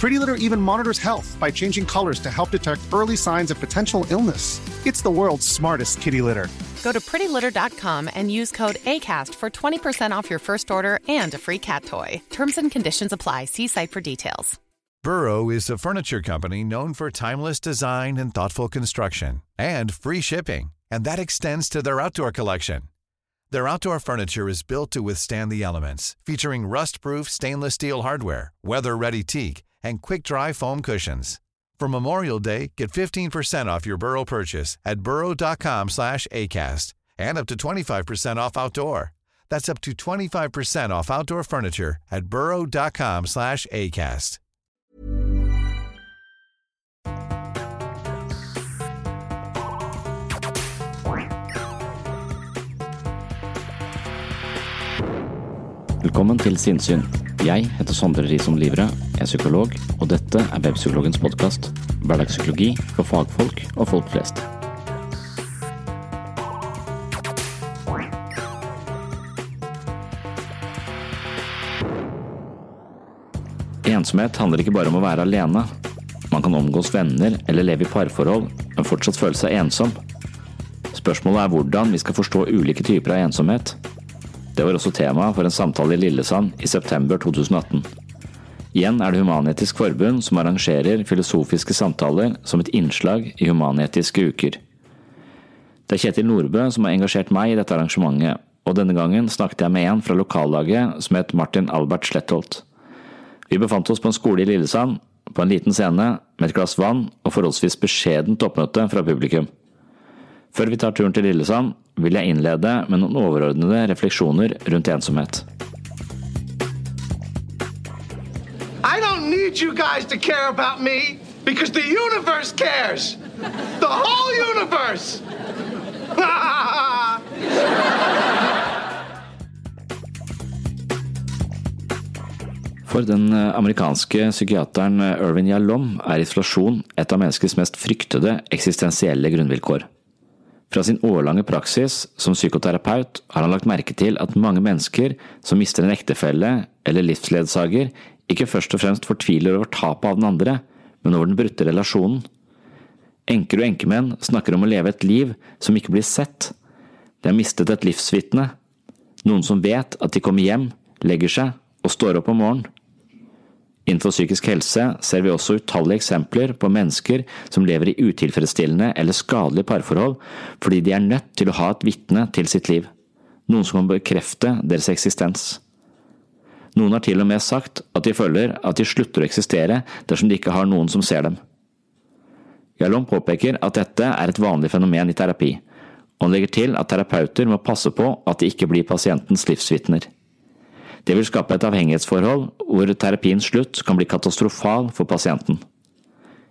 Pretty Litter even monitors health by changing colors to help detect early signs of potential illness. It's the world's smartest kitty litter. Go to prettylitter.com and use code ACAST for 20% off your first order and a free cat toy. Terms and conditions apply. See site for details. Burrow is a furniture company known for timeless design and thoughtful construction and free shipping, and that extends to their outdoor collection. Their outdoor furniture is built to withstand the elements, featuring rust-proof stainless steel hardware, weather-ready teak, and quick-dry foam cushions. For Memorial Day, get 15% off your Burrow purchase at burrow.com slash ACAST and up to 25% off outdoor. That's up to 25% off outdoor furniture at burrow.com slash ACAST. Velkommen til Sinnsyn. Jeg heter Sondre Risom Livre, er psykolog, og dette er Webpsykologens podkast. Hverdagspsykologi for fagfolk og folk flest. Ensomhet handler ikke bare om å være alene. Man kan omgås venner eller leve i parforhold, men fortsatt føle seg ensom. Spørsmålet er hvordan vi skal forstå ulike typer av ensomhet. Det var også tema for en samtale i Lillesand i september 2018. Igjen er det Human-Etisk Forbund som arrangerer filosofiske samtaler som et innslag i Human-Etiske uker. Det er Kjetil Nordbø som har engasjert meg i dette arrangementet, og denne gangen snakket jeg med en fra lokallaget som het Martin Albert Slettholt. Vi befant oss på en skole i Lillesand, på en liten scene, med et glass vann og forholdsvis beskjedent oppmøte fra publikum. Før vi tar turen til Lillesand, vil jeg innlede med noen overordnede refleksjoner rundt ensomhet. Need you guys to care about me because the universe cares. The whole universe. For den eh, amerikanske psykiateren eh, Irvin Yalom er isolasjon et av menneskets mest fryktede eksistensielle grunnvilkår. Fra sin årlange praksis som psykoterapeut har han lagt merke til at mange mennesker som mister en ektefelle eller livsledsager, ikke først og fremst fortviler over tapet av den andre, men over den brutte relasjonen. Enker og enkemenn snakker om å leve et liv som ikke blir sett. De har mistet et livsvitne, noen som vet at de kommer hjem, legger seg og står opp om morgenen. Innenfor psykisk helse ser vi også utallige eksempler på mennesker som lever i utilfredsstillende eller skadelige parforhold fordi de er nødt til å ha et vitne til sitt liv, noen som kan bekrefte deres eksistens. Noen har til og med sagt at de føler at de slutter å eksistere dersom de ikke har noen som ser dem. Jalom påpeker at dette er et vanlig fenomen i terapi, og han legger til at terapeuter må passe på at de ikke blir pasientens livsvitner. Det vil skape et avhengighetsforhold hvor terapiens slutt kan bli katastrofal for pasienten.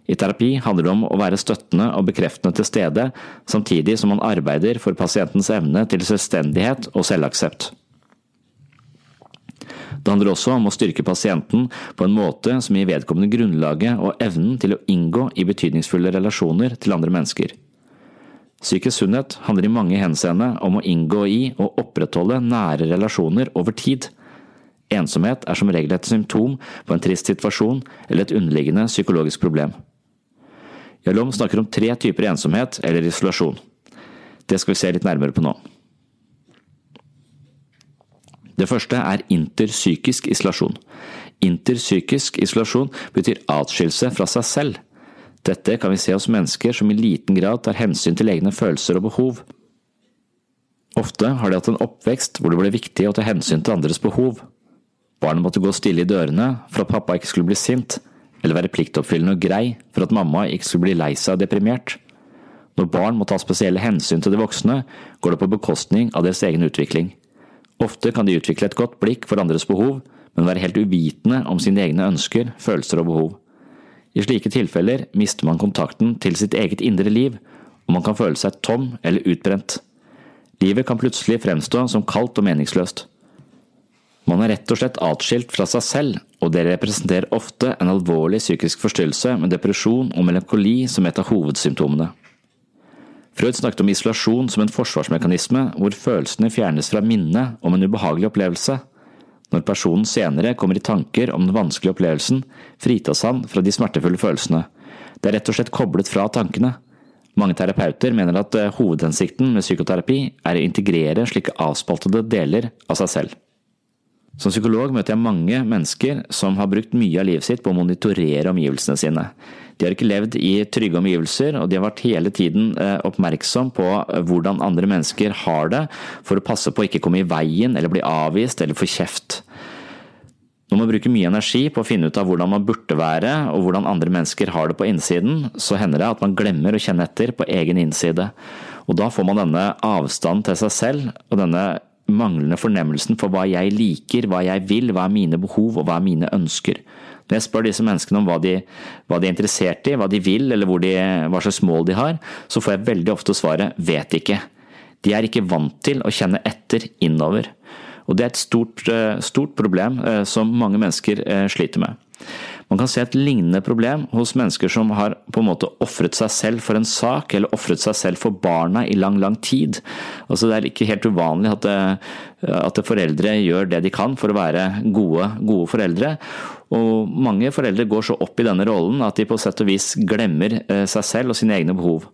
I terapi handler det om å være støttende og bekreftende til stede, samtidig som man arbeider for pasientens evne til selvstendighet og selvaksept. Det handler også om å styrke pasienten på en måte som gir vedkommende grunnlaget og evnen til å inngå i betydningsfulle relasjoner til andre mennesker. Psykisk sunnhet handler i mange henseende om å inngå i og opprettholde nære relasjoner over tid. Ensomhet er som regel et symptom på en trist situasjon eller et underliggende psykologisk problem. Jalom snakker om tre typer ensomhet eller isolasjon. Det skal vi se litt nærmere på nå. Det første er interpsykisk isolasjon. Interpsykisk isolasjon betyr atskillelse fra seg selv. Dette kan vi se hos mennesker som i liten grad tar hensyn til egne følelser og behov. Ofte har de hatt en oppvekst hvor det ble viktig å ta hensyn til andres behov. Barnet måtte gå stille i dørene for at pappa ikke skulle bli sint, eller være pliktoppfyllende og grei for at mamma ikke skulle bli lei seg og deprimert. Når barn må ta spesielle hensyn til de voksne, går det på bekostning av deres egen utvikling. Ofte kan de utvikle et godt blikk for andres behov, men være helt uvitende om sine egne ønsker, følelser og behov. I slike tilfeller mister man kontakten til sitt eget indre liv, og man kan føle seg tom eller utbrent. Livet kan plutselig fremstå som kaldt og meningsløst. Man er rett og slett atskilt fra seg selv, og det representerer ofte en alvorlig psykisk forstyrrelse med depresjon og melankoli som et av hovedsymptomene. Freud snakket om isolasjon som en forsvarsmekanisme hvor følelsene fjernes fra minnet om en ubehagelig opplevelse. Når personen senere kommer i tanker om den vanskelige opplevelsen, fritas han fra de smertefulle følelsene. Det er rett og slett koblet fra tankene. Mange terapeuter mener at eh, hovedhensikten med psykoterapi er å integrere slike avspaltede deler av seg selv. Som psykolog møter jeg mange mennesker som har brukt mye av livet sitt på å monitorere omgivelsene sine. De har ikke levd i trygge omgivelser, og de har vært hele tiden eh, oppmerksom på hvordan andre mennesker har det, for å passe på å ikke komme i veien eller bli avvist eller få kjeft. Når man bruker mye energi på å finne ut av hvordan man burde være, og hvordan andre mennesker har det på innsiden, så hender det at man glemmer å kjenne etter på egen innside. Og da får man denne avstanden til seg selv, og denne manglende fornemmelsen for hva jeg liker, hva jeg vil, hva er mine behov og hva er mine ønsker. Når jeg spør disse menneskene om hva de, hva de er interessert i, hva de vil eller de, hva slags mål de har, så får jeg veldig ofte svaret vet ikke. De er ikke vant til å kjenne etter innover. Og det er et stort, eh, stort problem eh, som mange mennesker eh, sliter med. Man kan se et lignende problem hos mennesker som har på en måte ofret seg selv for en sak, eller ofret seg selv for barna i lang, lang tid. Altså Det er ikke helt uvanlig at, det, at foreldre gjør det de kan for å være gode, gode foreldre. Og mange foreldre går så opp i denne rollen at de på sett og vis glemmer eh, seg selv og sine egne behov.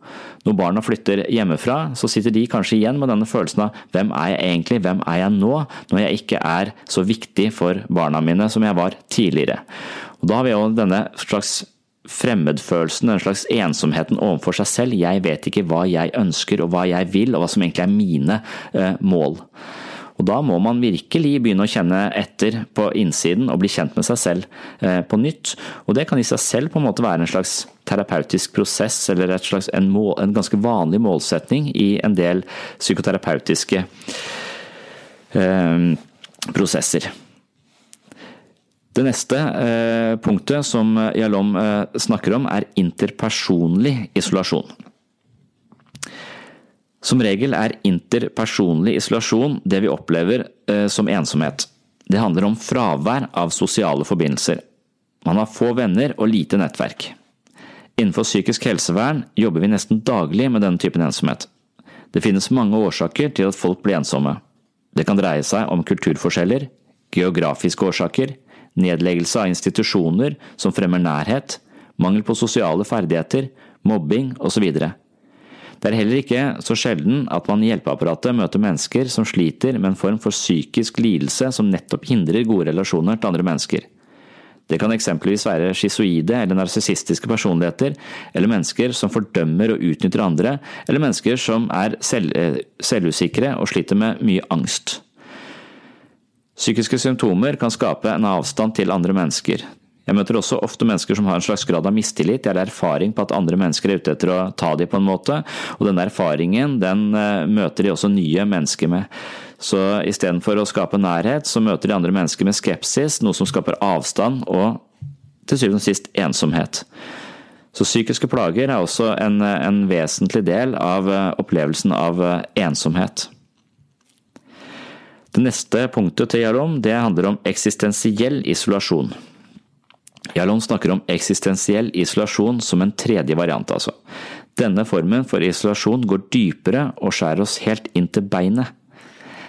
Når barna flytter hjemmefra, så sitter de kanskje igjen med denne følelsen av hvem er jeg egentlig, hvem er jeg nå, når jeg ikke er så viktig for barna mine som jeg var tidligere. Og Da har vi jo denne slags fremmedfølelsen, den slags ensomheten overfor seg selv. Jeg vet ikke hva jeg ønsker og hva jeg vil, og hva som egentlig er mine eh, mål. Og Da må man virkelig begynne å kjenne etter på innsiden og bli kjent med seg selv eh, på nytt. Og Det kan i seg selv på en måte være en slags terapeutisk prosess, eller slags, en, mål, en, ganske vanlig målsetning i en del psykoterapeutiske eh, prosesser. Det neste eh, punktet som Jalom snakker om, er interpersonlig isolasjon. Som regel er interpersonlig isolasjon det vi opplever eh, som ensomhet. Det handler om fravær av sosiale forbindelser. Man har få venner og lite nettverk. Innenfor psykisk helsevern jobber vi nesten daglig med denne typen ensomhet. Det finnes mange årsaker til at folk blir ensomme. Det kan dreie seg om kulturforskjeller, geografiske årsaker, nedleggelse av institusjoner som fremmer nærhet, mangel på sosiale ferdigheter, mobbing osv. Det er heller ikke så sjelden at man i hjelpeapparatet møter mennesker som sliter med en form for psykisk lidelse som nettopp hindrer gode relasjoner til andre mennesker. Det kan eksempelvis være schizoide eller narsissistiske personligheter, eller mennesker som fordømmer og utnytter andre, eller mennesker som er selv, eh, selvusikre og sliter med mye angst. Psykiske symptomer kan skape en avstand til andre mennesker. Jeg møter også ofte mennesker som har en slags grad av mistillit, har erfaring på at andre mennesker er ute etter å ta dem på en måte, og denne erfaringen den eh, møter de også nye mennesker med. Så istedenfor å skape nærhet, så møter de andre mennesker med skepsis, noe som skaper avstand og til syvende og sist ensomhet. Så psykiske plager er også en, en vesentlig del av eh, opplevelsen av eh, ensomhet. Det neste punktet til Jalom det handler om eksistensiell isolasjon. Jalom snakker om eksistensiell isolasjon som en tredje variant, altså. Denne formen for isolasjon går dypere og skjærer oss helt inn til beinet.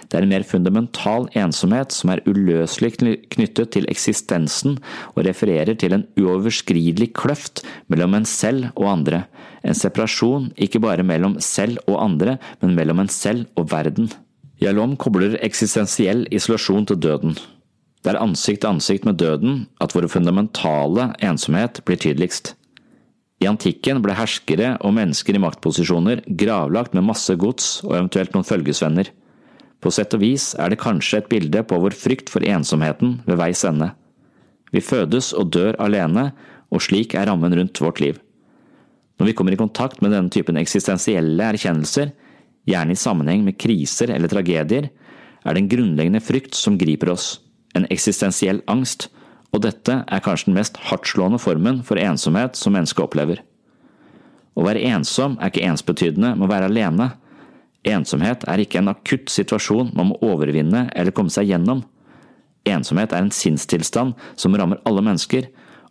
Det er en mer fundamental ensomhet som er uløselig knyttet til eksistensen og refererer til en uoverskridelig kløft mellom en selv og andre, en separasjon ikke bare mellom selv og andre, men mellom en selv og verden. Jalom kobler eksistensiell isolasjon til døden. Det er ansikt til ansikt med døden at vår fundamentale ensomhet blir tydeligst. I antikken ble herskere og mennesker i maktposisjoner gravlagt med masse gods og eventuelt noen følgesvenner. På sett og vis er det kanskje et bilde på vår frykt for ensomheten ved veis ende. Vi fødes og dør alene, og slik er rammen rundt vårt liv. Når vi kommer i kontakt med denne typen eksistensielle erkjennelser, gjerne i sammenheng med kriser eller tragedier, er det en grunnleggende frykt som griper oss, en eksistensiell angst, og dette er kanskje den mest hardtslående formen for ensomhet som mennesket opplever. Å være ensom er ikke ensbetydende med å være alene. Ensomhet er ikke en akutt situasjon man må overvinne eller komme seg gjennom. Ensomhet er en sinnstilstand som rammer alle mennesker,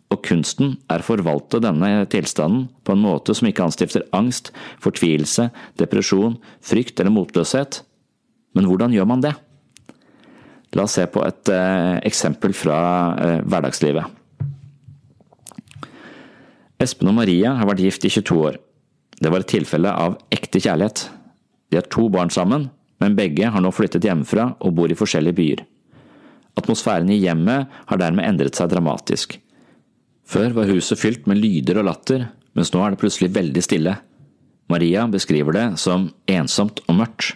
og kunsten er å forvalte denne tilstanden på en måte som ikke anstifter angst, fortvilelse, depresjon, frykt eller motløshet. Men hvordan gjør man det? La oss se på et eh, eksempel fra eh, hverdagslivet. Espen og Maria har vært gift i 22 år. Det var et tilfelle av ekte kjærlighet. De har to barn sammen, men begge har nå flyttet hjemmefra og bor i forskjellige byer. Atmosfæren i hjemmet har dermed endret seg dramatisk. Før var huset fylt med lyder og latter, mens nå er det plutselig veldig stille. Maria beskriver det som ensomt og mørkt.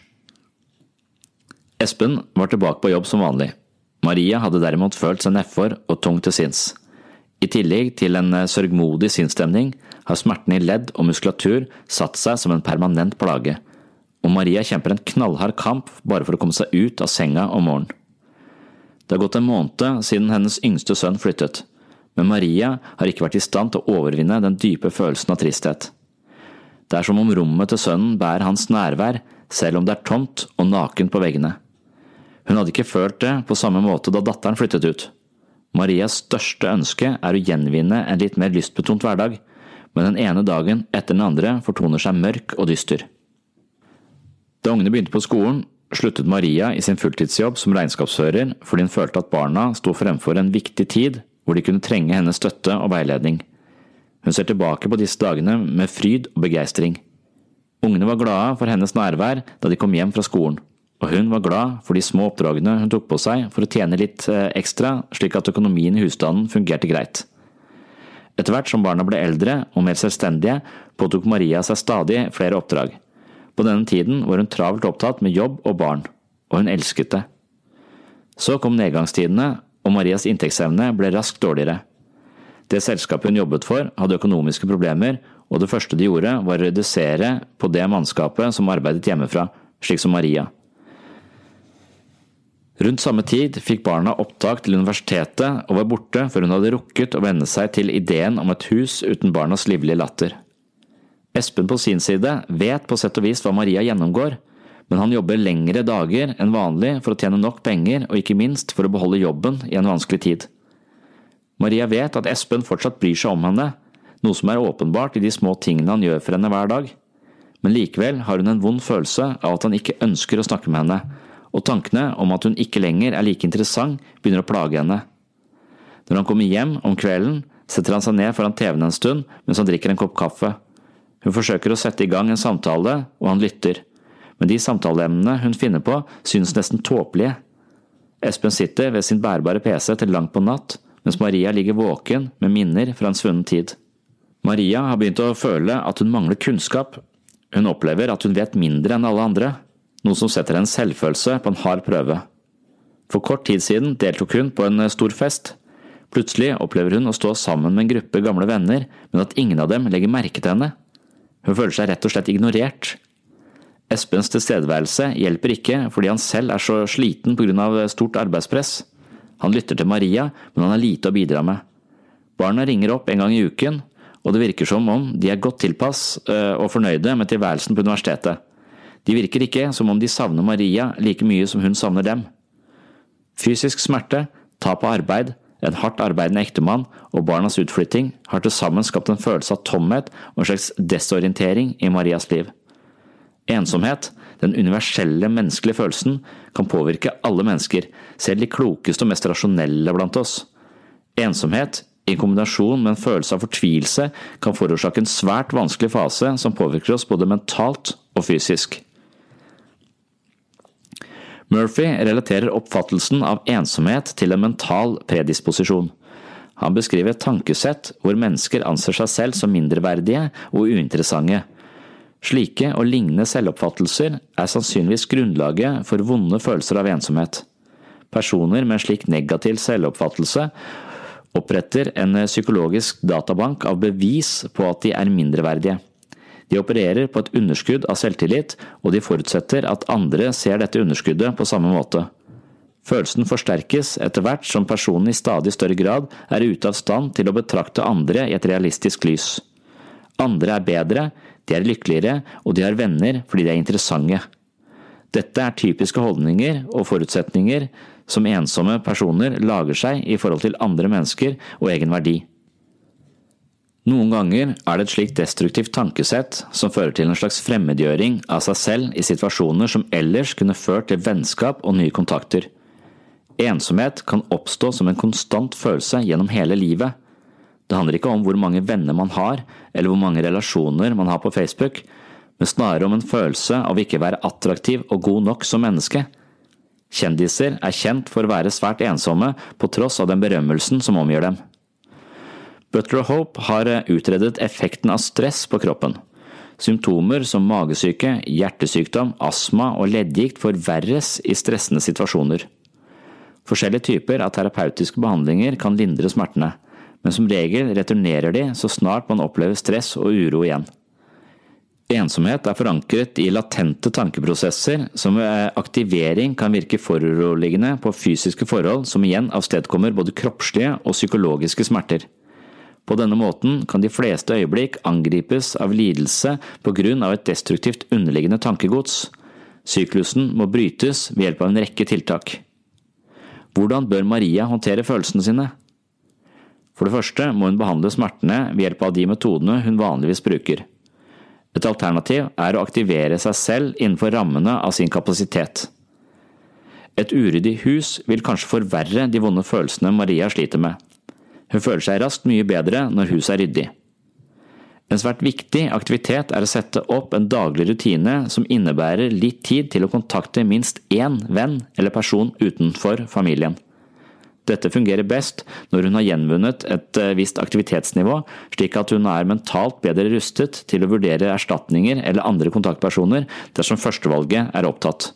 Espen var tilbake på jobb som vanlig. Maria hadde derimot følt seg nedfor og tung til sinns. I tillegg til en sørgmodig sinnsstemning har smerten i ledd og muskulatur satt seg som en permanent plage, og Maria kjemper en knallhard kamp bare for å komme seg ut av senga om morgenen. Det har gått en måned siden hennes yngste sønn flyttet, men Maria har ikke vært i stand til å overvinne den dype følelsen av tristhet. Det er som om rommet til sønnen bærer hans nærvær, selv om det er tomt og nakent på veggene. Hun hadde ikke følt det på samme måte da datteren flyttet ut. Marias største ønske er å gjenvinne en litt mer lystbetont hverdag, men den ene dagen etter den andre fortoner seg mørk og dyster. Da ungene begynte på skolen, sluttet Maria i sin fulltidsjobb som regnskapsfører fordi hun følte at barna sto fremfor en viktig tid hvor de kunne trenge hennes støtte og veiledning. Hun ser tilbake på disse dagene med fryd og begeistring. Ungene var glade for hennes nærvær da de kom hjem fra skolen, og hun var glad for de små oppdragene hun tok på seg for å tjene litt eh, ekstra, slik at økonomien i husstanden fungerte greit. Etter hvert som barna ble eldre og mer selvstendige, påtok Maria seg stadig flere oppdrag. På denne tiden var hun travelt opptatt med jobb og barn, og hun elsket det. Så kom nedgangstidene, og Marias inntektsevne ble raskt dårligere. Det selskapet hun jobbet for, hadde økonomiske problemer, og det første de gjorde, var å redusere på det mannskapet som arbeidet hjemmefra, slik som Maria. Rundt samme tid fikk barna opptak til universitetet og var borte før hun hadde rukket å venne seg til ideen om et hus uten barnas livlige latter. Espen på sin side vet på sett og vis hva Maria gjennomgår, men han jobber lengre dager enn vanlig for å tjene nok penger og ikke minst for å beholde jobben i en vanskelig tid. Maria vet at Espen fortsatt bryr seg om henne, noe som er åpenbart i de små tingene han gjør for henne hver dag, men likevel har hun en vond følelse av at han ikke ønsker å snakke med henne, og tankene om at hun ikke lenger er like interessant begynner å plage henne. Når han kommer hjem om kvelden, setter han seg ned foran TV-en en stund mens han drikker en kopp kaffe. Hun forsøker å sette i gang en samtale, og han lytter men de samtaleemnene hun finner på, synes nesten tåpelige. Espen sitter ved sin bærbare pc til langt på natt, mens Maria ligger våken med minner fra en svunnen tid. Maria har begynt å føle at hun mangler kunnskap. Hun opplever at hun vet mindre enn alle andre, noe som setter en selvfølelse på en hard prøve. For kort tid siden deltok hun på en stor fest. Plutselig opplever hun å stå sammen med en gruppe gamle venner, men at ingen av dem legger merke til henne. Hun føler seg rett og slett ignorert, Espens tilstedeværelse hjelper ikke fordi han selv er så sliten grunn av stort arbeidspress. Han lytter til Maria, men han har lite å bidra med. Barna ringer opp en gang i uken, og det virker som om de er godt tilpass øh, og fornøyde med tilværelsen på universitetet. De virker ikke som om de savner Maria like mye som hun savner dem. Fysisk smerte, tap av arbeid, en hardt arbeidende ektemann og barnas utflytting har til sammen skapt en følelse av tomhet og en slags desorientering i Marias liv. Ensomhet, den universelle menneskelige følelsen, kan påvirke alle mennesker, selv de klokeste og mest rasjonelle blant oss. Ensomhet, i kombinasjon med en følelse av fortvilelse, kan forårsake en svært vanskelig fase som påvirker oss både mentalt og fysisk. Murphy relaterer oppfattelsen av ensomhet til en mental predisposisjon. Han beskriver et tankesett hvor mennesker anser seg selv som mindreverdige og uinteressante, Slike og lignende selvoppfattelser er sannsynligvis grunnlaget for vonde følelser av ensomhet. Personer med en slik negativ selvoppfattelse oppretter en psykologisk databank av bevis på at de er mindreverdige. De opererer på et underskudd av selvtillit, og de forutsetter at andre ser dette underskuddet på samme måte. Følelsen forsterkes etter hvert som personen i stadig større grad er ute av stand til å betrakte andre i et realistisk lys. Andre er bedre, de er lykkeligere, og de har venner fordi de er interessante. Dette er typiske holdninger og forutsetninger som ensomme personer lager seg i forhold til andre mennesker og egen verdi. Noen ganger er det et slikt destruktivt tankesett som fører til en slags fremmedgjøring av seg selv i situasjoner som ellers kunne ført til vennskap og nye kontakter. Ensomhet kan oppstå som en konstant følelse gjennom hele livet. Det handler ikke om hvor mange venner man har, eller hvor mange relasjoner man har på Facebook, men snarere om en følelse av ikke være attraktiv og god nok som menneske. Kjendiser er kjent for å være svært ensomme på tross av den berømmelsen som omgjør dem. Butler og Hope har eh, utredet effekten av stress på kroppen. Symptomer som magesyke, hjertesykdom, astma og leddgikt forverres i stressende situasjoner. Forskjellige typer av terapeutiske behandlinger kan lindre smertene, men som regel returnerer de så snart man opplever stress og uro igjen. Ensomhet er forankret i latente tankeprosesser som ved aktivering kan virke foruroligende på fysiske forhold som igjen avstedkommer både kroppslige og psykologiske smerter. På denne måten kan de fleste øyeblikk angripes av lidelse på grunn av et destruktivt underliggende tankegods. Syklusen må brytes ved hjelp av en rekke tiltak. Hvordan bør Maria håndtere følelsene sine? For det første må hun behandle smertene ved hjelp av de metodene hun vanligvis bruker. Et alternativ er å aktivere seg selv innenfor rammene av sin kapasitet. Et uryddig hus vil kanskje forverre de vonde følelsene Maria sliter med. Hun føler seg raskt mye bedre når huset er ryddig. En svært viktig aktivitet er å sette opp en daglig rutine som innebærer litt tid til å kontakte minst én venn eller person utenfor familien. Dette fungerer best når hun har gjenvunnet et eh, visst aktivitetsnivå, slik at hun er mentalt bedre rustet til å vurdere erstatninger eller andre kontaktpersoner dersom førstevalget er opptatt.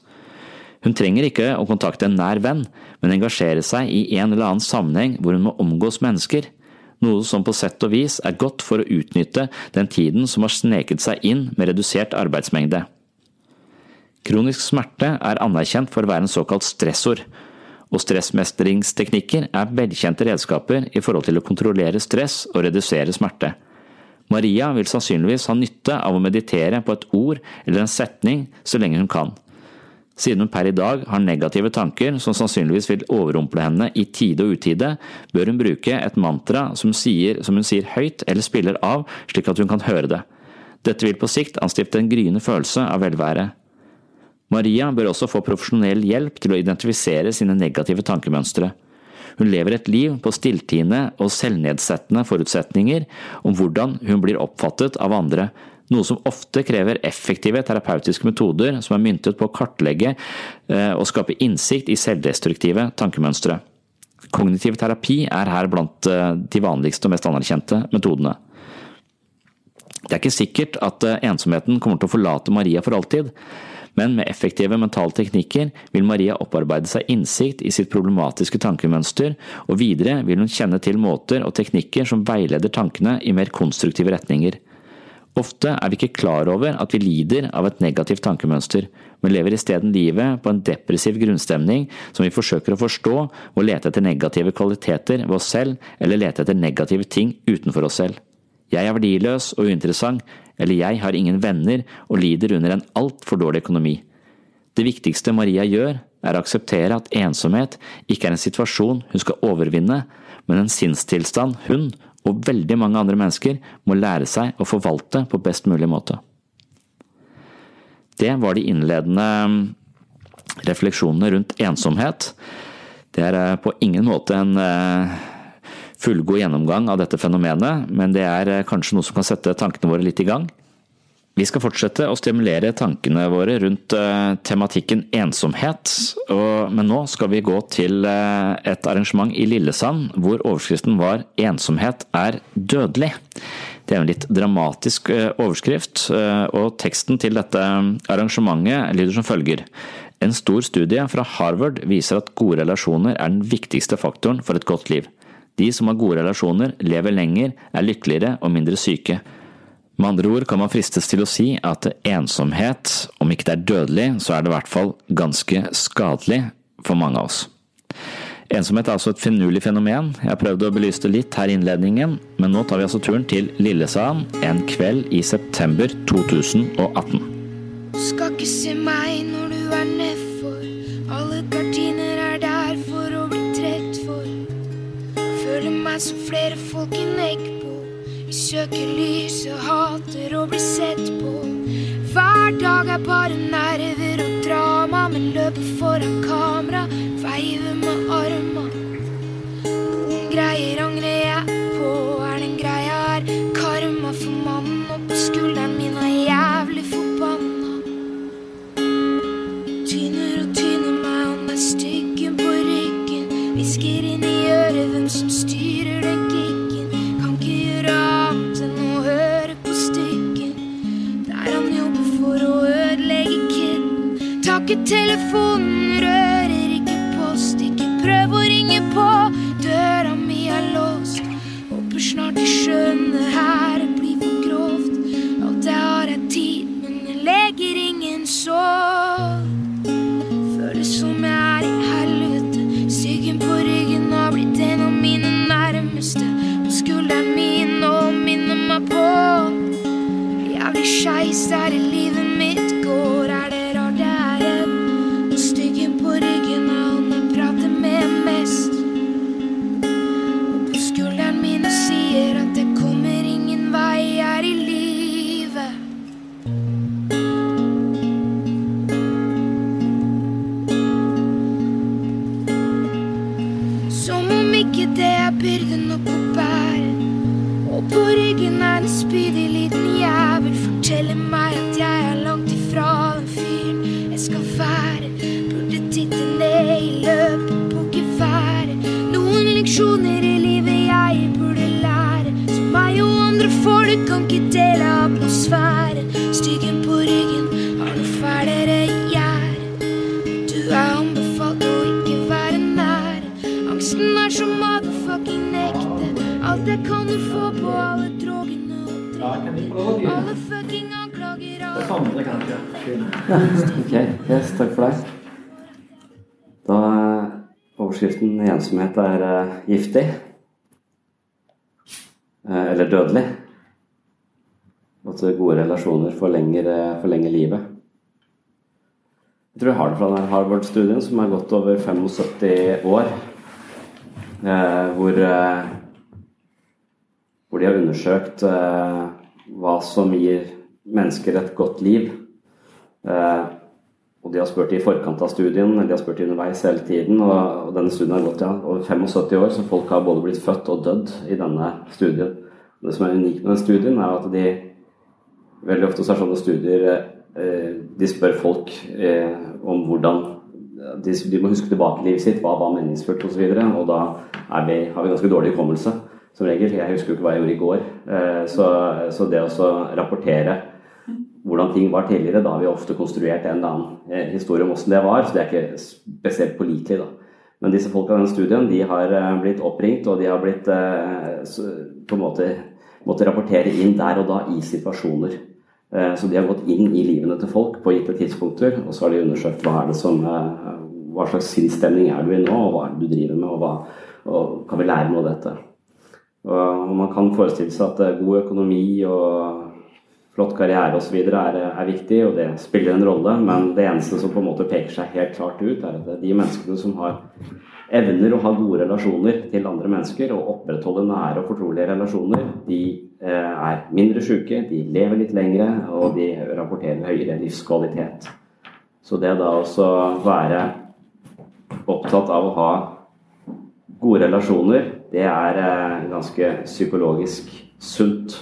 Hun trenger ikke å kontakte en nær venn, men engasjere seg i en eller annen sammenheng hvor hun må omgås mennesker, noe som på sett og vis er godt for å utnytte den tiden som har sneket seg inn med redusert arbeidsmengde. Kronisk smerte er anerkjent for å være en såkalt stressord, og stressmestringsteknikker er velkjente redskaper i forhold til å kontrollere stress og redusere smerte. Maria vil sannsynligvis ha nytte av å meditere på et ord eller en setning så lenge hun kan. Siden hun per i dag har negative tanker som sannsynligvis vil overrumple henne i tide og utide, bør hun bruke et mantra som, sier, som hun sier høyt eller spiller av, slik at hun kan høre det. Dette vil på sikt anstifte en gryende følelse av velvære. Maria bør også få profesjonell hjelp til å identifisere sine negative tankemønstre. Hun lever et liv på stilltiende og selvnedsettende forutsetninger om hvordan hun blir oppfattet av andre, noe som ofte krever effektive terapeutiske metoder som er myntet på å kartlegge eh, og skape innsikt i selvdestruktive tankemønstre. Kognitiv terapi er her blant eh, de vanligste og mest anerkjente metodene. Det er ikke sikkert at eh, ensomheten kommer til å forlate Maria for alltid, men med effektive mentale teknikker vil Maria opparbeide seg innsikt i sitt problematiske tankemønster, og videre vil hun kjenne til måter og teknikker som veileder tankene i mer konstruktive retninger. Ofte er vi ikke klar over at vi lider av et negativt tankemønster, men lever isteden livet på en depressiv grunnstemning som vi forsøker å forstå og lete etter negative kvaliteter ved oss selv eller lete etter negative ting utenfor oss selv. Jeg er verdiløs og uinteressant, eller jeg har ingen venner og lider under en altfor dårlig økonomi. Det viktigste Maria gjør, er å akseptere at ensomhet ikke er en situasjon hun skal overvinne, men en sinnstilstand hun og veldig mange andre mennesker må lære seg å forvalte på best mulig måte. Det var de innledende mm, refleksjonene rundt ensomhet. Det er eh, på ingen måte en eh, fullgod gjennomgang av dette fenomenet, men det er eh, kanskje noe som kan sette tankene våre litt i gang. Vi skal fortsette å stimulere tankene våre rundt uh, tematikken ensomhet, men nå skal vi gå til uh, et arrangement i Lillesand hvor overskriften var 'Ensomhet er dødelig'. Det er en litt dramatisk uh, overskrift, og teksten til dette arrangementet lyder som følger. En stor studie fra Harvard viser at gode relasjoner er den viktigste faktoren for et godt liv. De som har gode relasjoner, lever lenger, er lykkeligere og mindre syke. Med andre ord kan man fristes til å si at ensomhet, om ikke det er dødelig, så er det i hvert fall ganske skadelig for mange av oss. Ensomhet er altså et finurlig fenomen. Jeg prøvde å belyse det litt her i innledningen, men nå tar vi altså turen til Lillesand en kveld i september 2018. Skal ikke se meg når du er nedfor. Alle gardiner er der for å bli trett for. Føler meg som flere folk i Neckbo. Vi søker lyset, hater å bli sett på. Hver dag er bare nerver og drama, men løper foran kamera, veiver med arma. Telefonen, rører ikke post. Ikke prøv å ringe på, døra mi er låst. Håper snart de skjønner her Alle fucking anklager Ok, yes, takk for deg. Da eh, overskriften 'ensomhet' er eh, giftig. Eh, eller dødelig. At gode relasjoner forlenger, eh, forlenger livet. Jeg tror jeg har det fra den Harvard-studien som er gått over 75 år. Eh, hvor, eh, hvor de har undersøkt eh, hva som gir mennesker et godt liv. Eh, og de har spurt i forkant av studien, eller de har spurt underveis hele tiden. Og, og denne studien har gått ja, over 75 år, så folk har både blitt født og dødd i denne studien. Det som er unikt med den studien, er at de veldig ofte så er sånne studier eh, De spør folk eh, om hvordan de, de må huske tilbake livet sitt, hva var meningsfullt osv. Og, så og da vi, har vi ganske dårlig hukommelse som regel. Jeg husker jo ikke hva jeg gjorde i går. Eh, så, så det å rapportere hvordan ting var tidligere, da har vi ofte konstruert en eller annen eh, historie om hvordan det var, så det er ikke spesielt pålitelig. da. Men disse folka i den studien de har eh, blitt oppringt, og de har blitt på en måte måtte rapportere inn der og da i situasjoner. Så de har gått inn i livene til folk på gitte tidspunkter, og så har de undersøkt hva som hva slags sinnsstemning er du i nå, og hva er det du driver med, og, hva, og kan vi lære noe av dette. Og man kan forestille seg at eh, god økonomi og flott karriere osv. Er, er viktig, og det spiller en rolle, men det eneste som på en måte peker seg helt klart ut, er at de menneskene som har evner å ha gode relasjoner til andre mennesker og opprettholde nære og fortrolige relasjoner, de eh, er mindre syke, de lever litt lengre, og de rapporterer høyere livskvalitet. Så det da også være opptatt av å ha gode relasjoner, det er eh, ganske psykologisk sunt.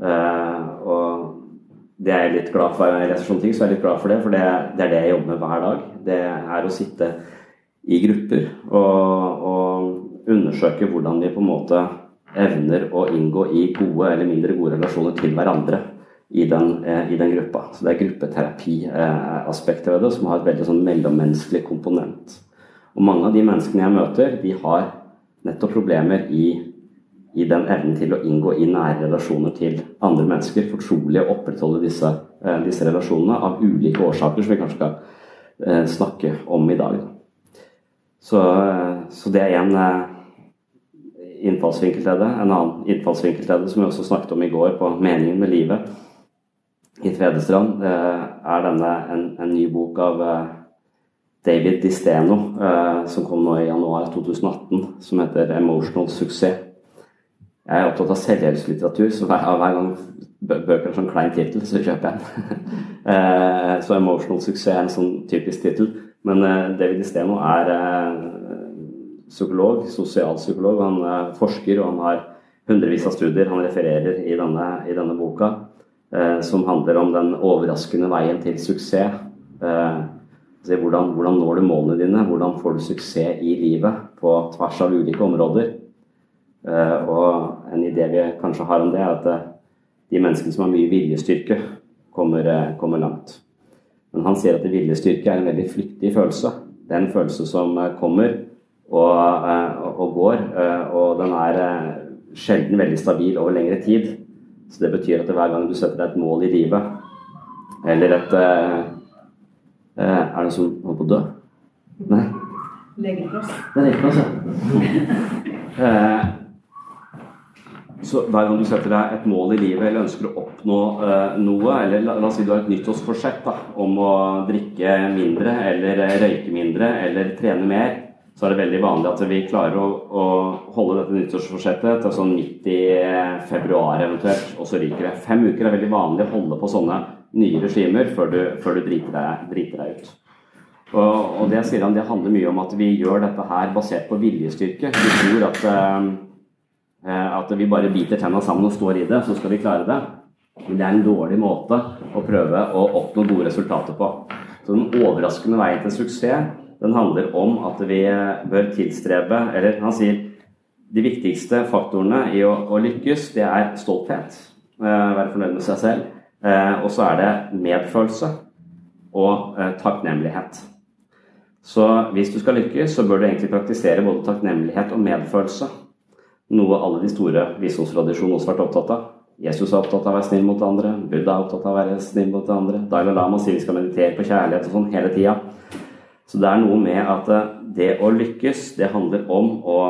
Eh, og det er jeg litt glad for. Jeg leser sånne ting, så jeg er litt glad for det, for det, det er det jeg jobber med hver dag. Det er å sitte i grupper og, og undersøke hvordan vi på en måte evner å inngå i gode eller mindre gode relasjoner til hverandre i den, eh, i den gruppa. Så det er gruppeterapi-aspektet ved det som har et veldig sånn mellommenneskelig komponent. Og mange av de menneskene jeg møter, de har nettopp problemer i, i den evnen til å inngå i nære relasjoner til andre mennesker. Fortrolig å opprettholde disse, eh, disse, relasjonene av ulike årsaker, som vi kanskje skal eh, snakke om i dag. Så, så det er en innfallsvinkel til det. En annen innfallsvinkel til det som vi også snakket om i går på Meningen med livet i Tvedestrand, er denne en, en ny bok av David Disteno, eh, som kom nå i januar 2018, som heter 'Emotional Success'. Jeg er opptatt av selvhjelpslitteratur, så hver, hver gang bøker har sånn klein tittel, så kjøper jeg den. eh, så 'Emotional Success' er en sånn typisk tittel. Men eh, David Disteno er psykolog, sosialpsykolog. Han er forsker, og han har hundrevis av studier han refererer i denne, i denne boka, som handler om den overraskende veien til suksess. Eh, Se hvordan, hvordan når du målene dine, hvordan får du suksess i livet på tvers av ulike områder. Uh, og en idé vi kanskje har om det, er at uh, de menneskene som har mye viljestyrke, kommer, uh, kommer, langt. Men han sier at viljestyrke er en veldig flyktig følelse. Det er en følelse som kommer og, og går, og den er sjelden veldig stabil over lengre tid. Så det betyr at hver gang du setter deg et mål i livet, eller et Eh, er det noen som holder på å dø? Nei? Legeplass. Det er legeplass, ja. Eh, så hver gang du setter deg et mål i livet eller ønsker å oppnå uh, noe, eller la, la, oss si du har et nyttårsforsett da, om å drikke mindre eller røyke mindre eller trene mer, så er det veldig vanlig at vi klarer å, å holde dette nyttårsforsettet til sånn midt i februar eventuelt, og så ryker det. Fem uker er veldig vanlig å holde på sånne nye regimer før du, før du driter, deg, driter, deg, ut. Og, og, det sier han, det handler mye om at vi gjør dette her basert på viljestyrke. Vi tror at, uh, at vi bare biter tenna sammen og står i det, så skal vi klare det. Men det er en dårlig måte å prøve å oppnå gode resultater på. Så den overraskende veien til suksess den handler om at vi bør tilstrebe Eller han sier de viktigste faktorene i å, å lykkes, det er stolthet. Uh, være fornøyd med seg selv. Eh, og så er det medfølelse og eh, takknemlighet. Så hvis du skal lykkes, så bør du egentlig praktisere både takknemlighet og medfølelse. Noe alle de store visdomstradisjonene også har vært opptatt av. Jesus er opptatt av å være snill mot andre, Buddha er opptatt av å være snill mot andre. Dalai Lama sier vi skal meditere på kjærlighet og sånn hele tida. Så det er noe med at eh, det å lykkes, det handler om å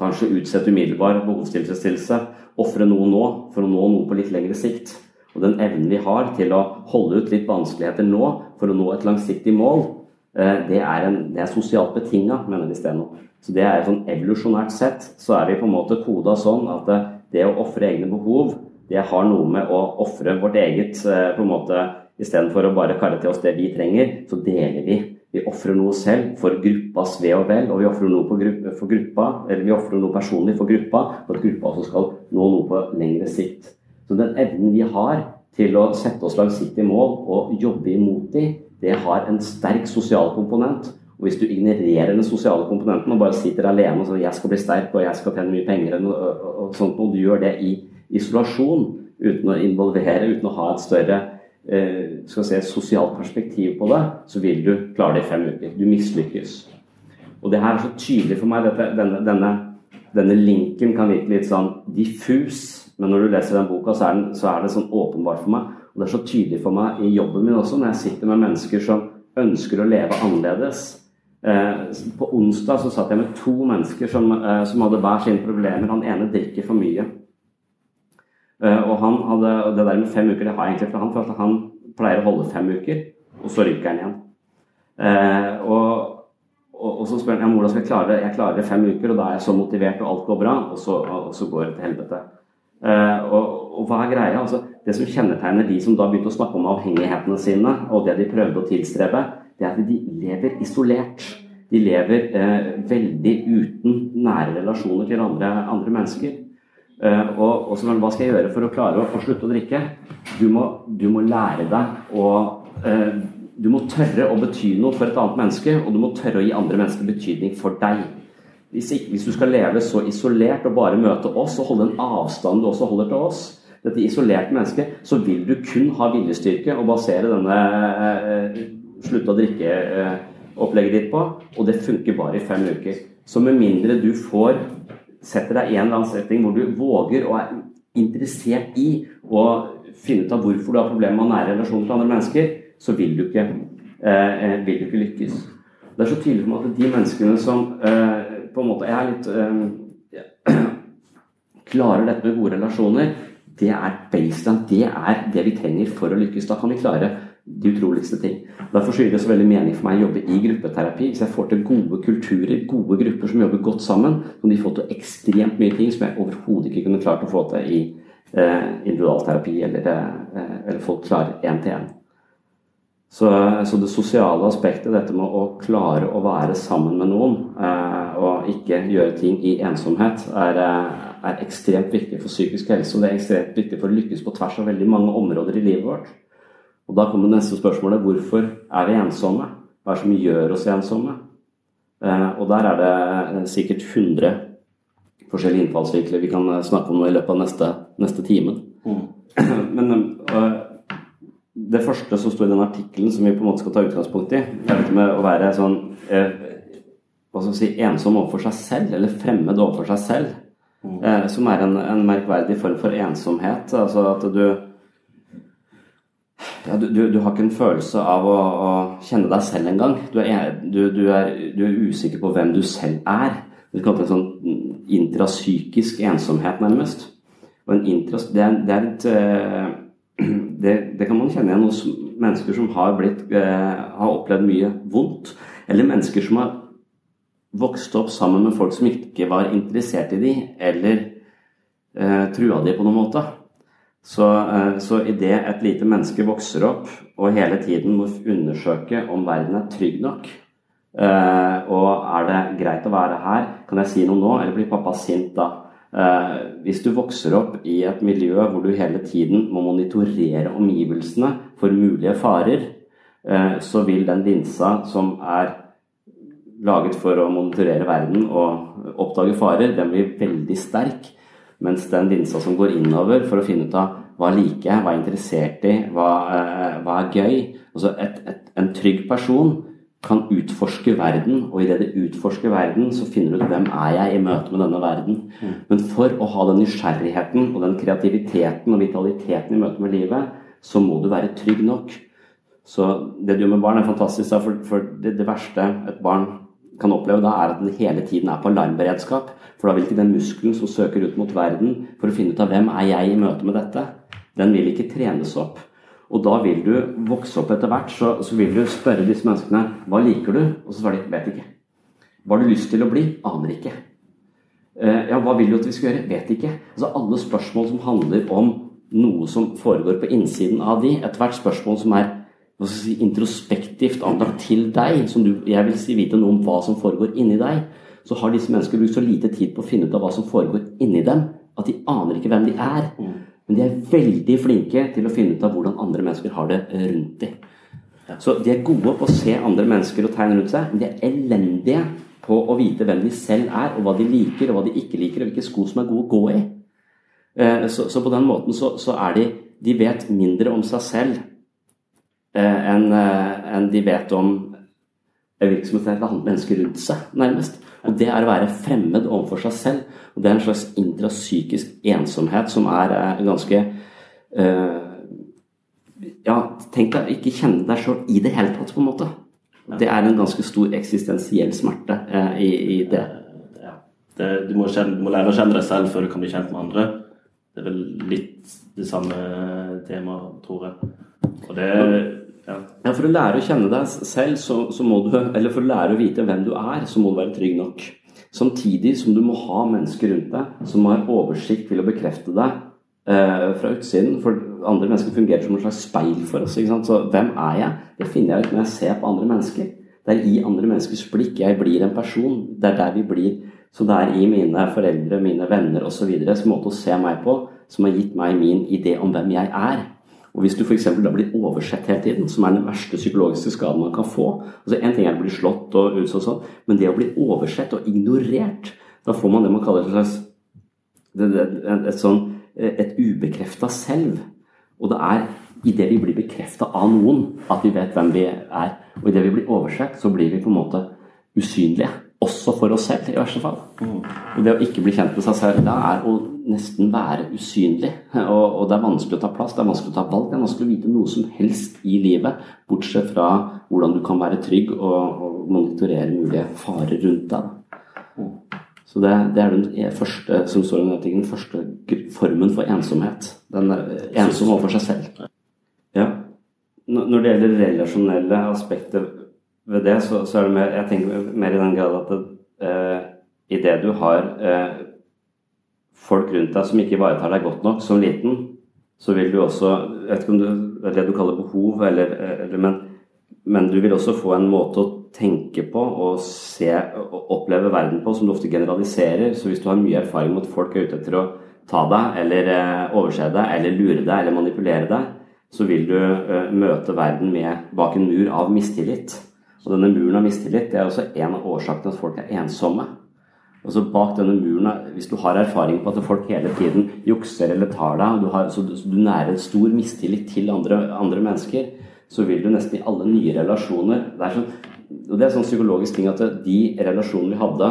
kanskje utsette umiddelbar behovstilfredsstillelse, ofre noe nå for å nå noe på litt lengre sikt. Og den evnen vi har til å holde ut litt vanskeligheter nå for å nå et langsiktig mål, eh, det er, en, det er sosialt betinga, mener vi Steno. Så det er sånn Evolusjonært sett så er vi på en måte koda sånn at eh, det å ofre egne behov, det har noe med å ofre vårt eget eh, på en måte Istedenfor å bare kalle til oss det vi trenger, så deler vi. Vi ofrer noe selv for gruppas ve og vel, og vi ofrer noe gruppe, ofrer noe personlig for gruppa, for at gruppa også skal nå noe på lengre sikt. Så den evnen vi har til å sette oss langsiktige mål og jobbe imot dem, det har en sterk sosial komponent. Og hvis du ignorerer den sosiale komponenten og bare sitter alene og sier 'jeg skal bli sterk og jeg skal tjene mye penger', og, sånt, og du gjør det i isolasjon uten å involvere, uten å ha et større eh, skal si, sosialt perspektiv på det, så vil du klare det i fem uker. Du mislykkes. Og det her er så tydelig for meg. Dette, denne, denne, denne linken kan virke litt sånn diffus men når du leser den boka, så er, den, så er det sånn åpenbart for meg. Og det er så tydelig for meg i jobben min også, når jeg sitter med mennesker som ønsker å leve annerledes. Eh, på onsdag så satt jeg med to mennesker som, eh, som hadde hver sine problemer. Han ene drikker for mye. Eh, og han hadde, og det der med fem uker det har jeg egentlig fra han, for han pleier å holde fem uker, og så ryker han igjen. Eh, og, og, så spør han ja, hvordan skal jeg klare det. Jeg klarer det fem uker, og da er jeg så motivert, og alt går bra. Og så, og så går det til helvete. Uh, og, og, hva er greia? Altså, det som kjennetegner de som da begynte å snakke om avhengighetene sine, og det de prøvde å tilstrebe, det er at de lever isolert. De lever eh, veldig uten nære relasjoner til andre, andre mennesker. Eh, og, og så, hva skal jeg gjøre for å klare å, å slutte å drikke? Du må, du må lære deg å Du må tørre å bety noe for et annet menneske, og du må tørre å gi andre mennesker betydning for deg. Hvis, ikke, hvis, du skal leve så isolert og bare møte oss og holde en avstand du også holder til oss, dette isolerte mennesket, så vil du kun ha viljestyrke og basere denne eh, slutte å drikke-opplegget eh, ditt på. Og det funker bare i fem uker. Så med mindre du får setter deg i en setting hvor du våger og er interessert i å finne ut av hvorfor du har problemer med nære relasjoner til andre mennesker, så vil du ikke, eh, vil du ikke lykkes. Det er så tydelig for meg at de menneskene som eh, på en måte er litt eh, klarer dette med gode relasjoner, det er baseline. Det er det vi trenger for å lykkes. Da kan vi klare de utroligste ting. Derfor gir det så veldig mening for meg å jobbe i gruppeterapi. Hvis jeg får til gode kulturer, gode grupper som jobber godt sammen, kan de få til ekstremt mye ting som jeg overhodet ikke kunne klart å få til i eh, individualterapi eller, eh, eller folk klarer én til én. Så, så, det sosiale aspektet, dette med å klare å være sammen med noen eh, og ikke gjøre ting i ensomhet, er, eh, er ekstremt viktig for psykisk helse. Og det er ekstremt viktig for å lykkes på tvers av veldig mange områder i livet vårt. Og Da kommer neste spørsmålet hvorfor er vi ensomme? Hva er det som gjør oss ensomme? Eh, og der er det eh, sikkert 100 forskjellige innfallsvinkler vi kan eh, snakke om i løpet av neste, neste timen. Mm. Men det første som sto i den artikkelen som vi på en måte skal ta utgangspunkt i, er dette med å være sånn hva skal vi si, ensom overfor seg selv, eller fremmed overfor seg selv. Mm. som er en, en merkverdig form for ensomhet. Altså at du ja, du, du, du, har ikke en følelse av å, å kjenne deg selv engang. Du, du, du, er, du er usikker på hvem du selv er. Det kan være en sånn intrapsykisk ensomhet, nærmest. Og en intras, det, er, det, er et, eh, det, det, kan man kjenne igjen hos mennesker som har, blitt, eh, har opplevd mye vondt. Eller mennesker som har vokst opp sammen med folk som ikke var interessert i dem, eller eh, trua dem på noen måte. Så, eh, så idet et lite menneske vokser opp og hele tiden må undersøke om verden er trygg nok, eh, og er det greit å være her, kan jeg si noe nå, eller blir pappa sint da? Eh, hvis du vokser opp i et miljø hvor du hele tiden må monitorere omgivelsene for mulige farer, så vil den linsa som er laget for å monitorere verden og oppdage farer, den blir veldig sterk. Mens den linsa som går innover for å finne ut av hva liker jeg, hva er interessert i, hva, eh, hva er gøy altså et, et, En trygg person kan utforske verden, og idet det utforsker verden, så finner du ut hvem er jeg i møte med denne verden. Mm. Men for å ha den nysgjerrigheten og den kreativiteten og vitaliteten i møte med livet, så må du være trygg nok. Så det du gjør med barn, er fantastisk. For, for det, det verste et barn kan oppleve da, er at den hele tiden er på alarmberedskap. For da vil ikke den muskelen som søker ut mot verden for å finne ut av hvem er jeg i møte med dette, den vil ikke trenes opp. Og da vil du vokse opp etter hvert, så, så vil du spørre disse menneskene hva liker du? Og så svarer de vet ikke. Hva har du lyst til å bli? Aner ikke. Eh, ja, hva vil du at vi skal gjøre? Vet ikke. Altså Alle spørsmål som handler om noe som foregår på innsiden av de, ethvert spørsmål som er si, introspektivt anlagt til deg, som du, jeg vil si vite noe om hva som foregår inni deg, så har disse menneskene brukt så lite tid på å finne ut av hva som foregår inni dem, at de aner ikke hvem de er. Men de er veldig flinke til å finne ut av hvordan andre mennesker har det rundt dem. Så de er gode på å se andre mennesker og tegn rundt seg, men de er elendige på å vite hvem de selv er, og hva de liker og hva de ikke liker, og hvilke sko som er gode å gå i. Eh, så, så på den måten så, så, er de De vet mindre om seg selv eh, enn eh, en de vet om virksomheten til andre mennesker rundt seg, nærmest. Og det er å være fremmed overfor seg selv. Og det er en slags intrapsykisk ensomhet som er eh, ganske uh, Ja, tenk deg ikke kjenne deg sjøl i det hele tatt, på en måte. Det er en ganske stor eksistensiell smerte uh, i, i, det. Ja. det du, må kjenne, du, må lære å kjenne deg selv før du kan bli kjent med andre. Det er vel litt det samme temaet, tror jeg. Og det ja. ja. For å lære å kjenne deg selv, så, så, må du Eller for å lære å vite hvem du er, så må du være trygg nok. Samtidig som du må ha mennesker rundt deg som har oversikt til å bekrefte deg eh, fra utsiden. For andre mennesker fungerer som en slags speil for oss. Så hvem er jeg? Det finner jeg ut når jeg ser på andre mennesker. Det er i andre menneskers blikk jeg blir en person. Det er der vi blir. Så det er i mine foreldre, mine venner osv. måte å se meg på som har gitt meg min idé om hvem jeg er. Og Hvis du f.eks. da blir oversett hele tiden, som er den verste psykologiske skaden man kan få altså En ting er å bli slått og utsatt sånn, men det å bli oversett og ignorert Da får man det man kaller et slags et, sånn, et ubekrefta selv. Og det er idet vi blir bekrefta av noen, at vi vet hvem vi er. Og idet vi blir oversett, så blir vi på en måte usynlige. Også for oss selv, i verste fall. Og det å ikke bli kjent med seg selv, da er å nesten være usynlig. Og, og, det er vanskelig å ta plass, det er vanskelig å ta valg, det er vanskelig å vite noe som helst i livet. Bortsett fra hvordan du kan være trygg og, og monitorere mulige farer rundt deg. Så det, det, er den første som står i den første formen for ensomhet. Den er ensom overfor seg selv. Ja. Når det gjelder relasjonelle aspekter ved det, så, så, er det mer Jeg tenker mer i den grad at det, eh, i det du har eh, folk rundt deg som ikke ivaretar deg godt nok som liten, så vil du også Jeg vet ikke om du, det du kaller behov, eller, eller men, men, du vil også få en måte å tenke på og se og oppleve verden på som du ofte generaliserer. Så hvis du har mye erfaring med at folk er ute etter å ta deg, eller eh, overse deg, eller lure deg, eller manipulere deg, så vil du eh, møte verden med bak en mur av mistillit. Og denne muren av mistillit det er også en av årsakene at folk er ensomme. Altså Bak denne muren, hvis du har erfaring på at folk hele tiden jukser eller tar deg, og du, har, så du, så du nærer en stor mistillit til andre, andre, mennesker, så vil du nesten i alle nye relasjoner Det er sånn, og det er sånn psykologisk ting at de relasjonene vi hadde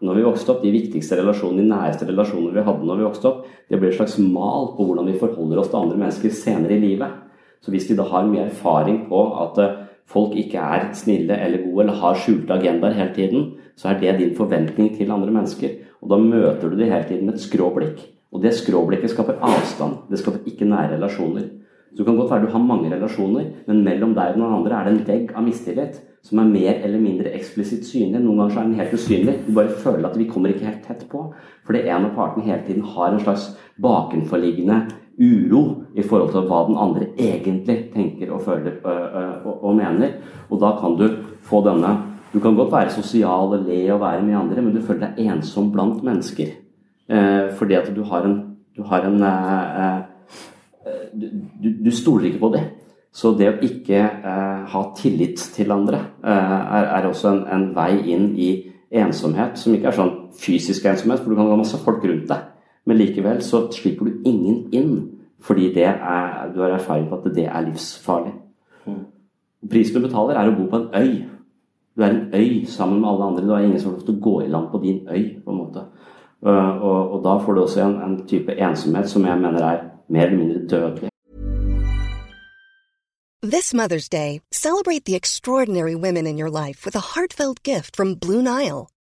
når vi vokste opp, de viktigste relasjonene, de næreste relasjonene vi hadde når vi vokste opp, det blir et slags mal på hvordan vi forholder oss til andre mennesker senere i livet. Så hvis vi da har mye erfaring på at folk ikke er snille eller gode eller har skjulte agendaer hele tiden, så er det din forventning til andre mennesker. Og da møter du dem hele tiden med et skråblikk. Og det skråblikket skaper avstand. Det skaper ikke nære relasjoner. Så det kan godt være du har mange relasjoner, men mellom deg og noen andre er det en vegg av mistillit som er mer eller mindre eksplisitt synlig. Noen ganger er den helt usynlig. Du bare føler at vi kommer ikke helt tett på. Fordi en av partene hele tiden har en slags bakenforliggende uro i forhold til hva den andre egentlig tenker og føler og, og, mener. Og da kan du få denne Du kan godt være sosial og le og være med andre, men du føler deg ensom blant mennesker. Eh, fordi at du har en, du, har en eh, eh, du, du, stoler ikke på det. Så det å ikke eh, ha tillit til andre eh, er, er, også en, en, vei inn i ensomhet, som ikke er sånn fysisk ensomhet, for du kan ha masse folk rundt deg. Men likevel så slipper du ingen inn, fordi er, du har erfaring på at det er livsfarlig. Mm. Prisen du betaler, er å bo på en øy. Du er en øy sammen med alle andre. Du har ingen som har lov til å gå i land på din øy. på en måte. Uh, og, og, da får du også en, en, type ensomhet som jeg mener er mer eller mindre dødelig. This Mother's Day, celebrate the extraordinary women in your life with a heartfelt gift from Blue Nile.